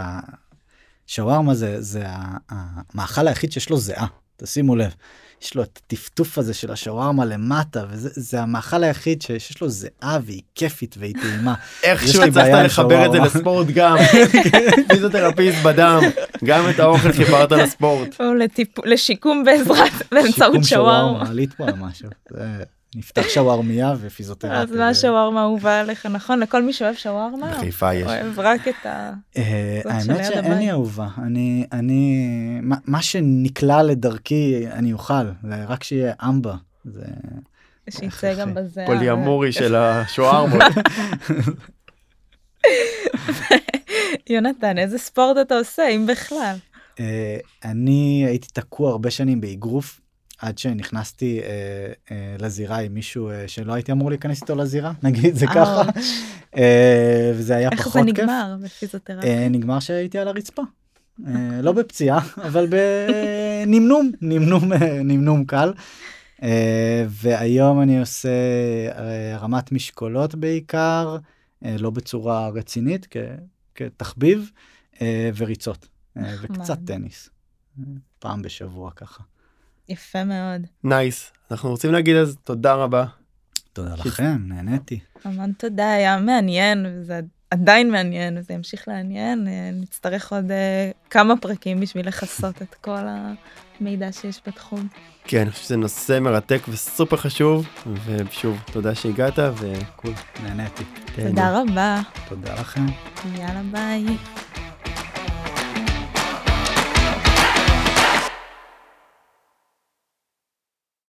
השווארמה זה זה המאכל היחיד שיש לו זיעה תשימו לב. יש לו את הטפטוף הזה של השווארמה למטה וזה המאכל היחיד שיש לו זיעה והיא כיפית והיא טעימה. איכשהו הצלחת לחבר את זה לספורט גם פיזיותרפיסט בדם גם את האוכל חיברת לספורט. לשיקום בעזרת באמצעות שווארמה. עלית פה על משהו. נפתח שווארמיה ופיזיותרפיה. אז מה שווארמה אהובה עליך נכון לכל מי שאוהב שווארמה? בחיפה יש. אוהב רק את ה... אה, האמת שאין לי אהובה אני אני מה שנקלע לדרכי אני אוכל רק שיהיה אמבה. שיצא גם בזה. פוליאמורי של השווארמות. יונתן איזה ספורט אתה עושה אם בכלל? אה, אני הייתי תקוע הרבה שנים באגרוף עד שנכנסתי אה, אה, לזירה עם מישהו אה, שלא הייתי אמור להיכנס איתו לזירה נגיד זה ככה אה, וזה היה פחות כיף. איך זה נגמר בפיזיותרפיה? אה, נגמר שהייתי על הרצפה. אה, לא בפציעה אבל בנמנום נמנום אה, נמנום קל. אה, והיום אני עושה אה, הרמת משקולות בעיקר, אה, לא בצורה רצינית, כ- כתחביב, אה, וריצות, אה. וקצת טניס. אה, פעם בשבוע ככה. יפה מאוד. nice. אנחנו רוצים להגיד אז תודה רבה. תודה ש- לכם, נהניתי. המון תודה, היה מעניין, וזה עדיין מעניין, וזה ימשיך לעניין. אה, נצטרך עוד אה, כמה פרקים בשביל לכסות את כל המידע שיש בתחום. כן, אני חושב שזה נושא מרתק וסופר חשוב, ושוב, תודה שהגעת, וקול. נהניתי. תודה רבה. תודה לכם. יאללה ביי.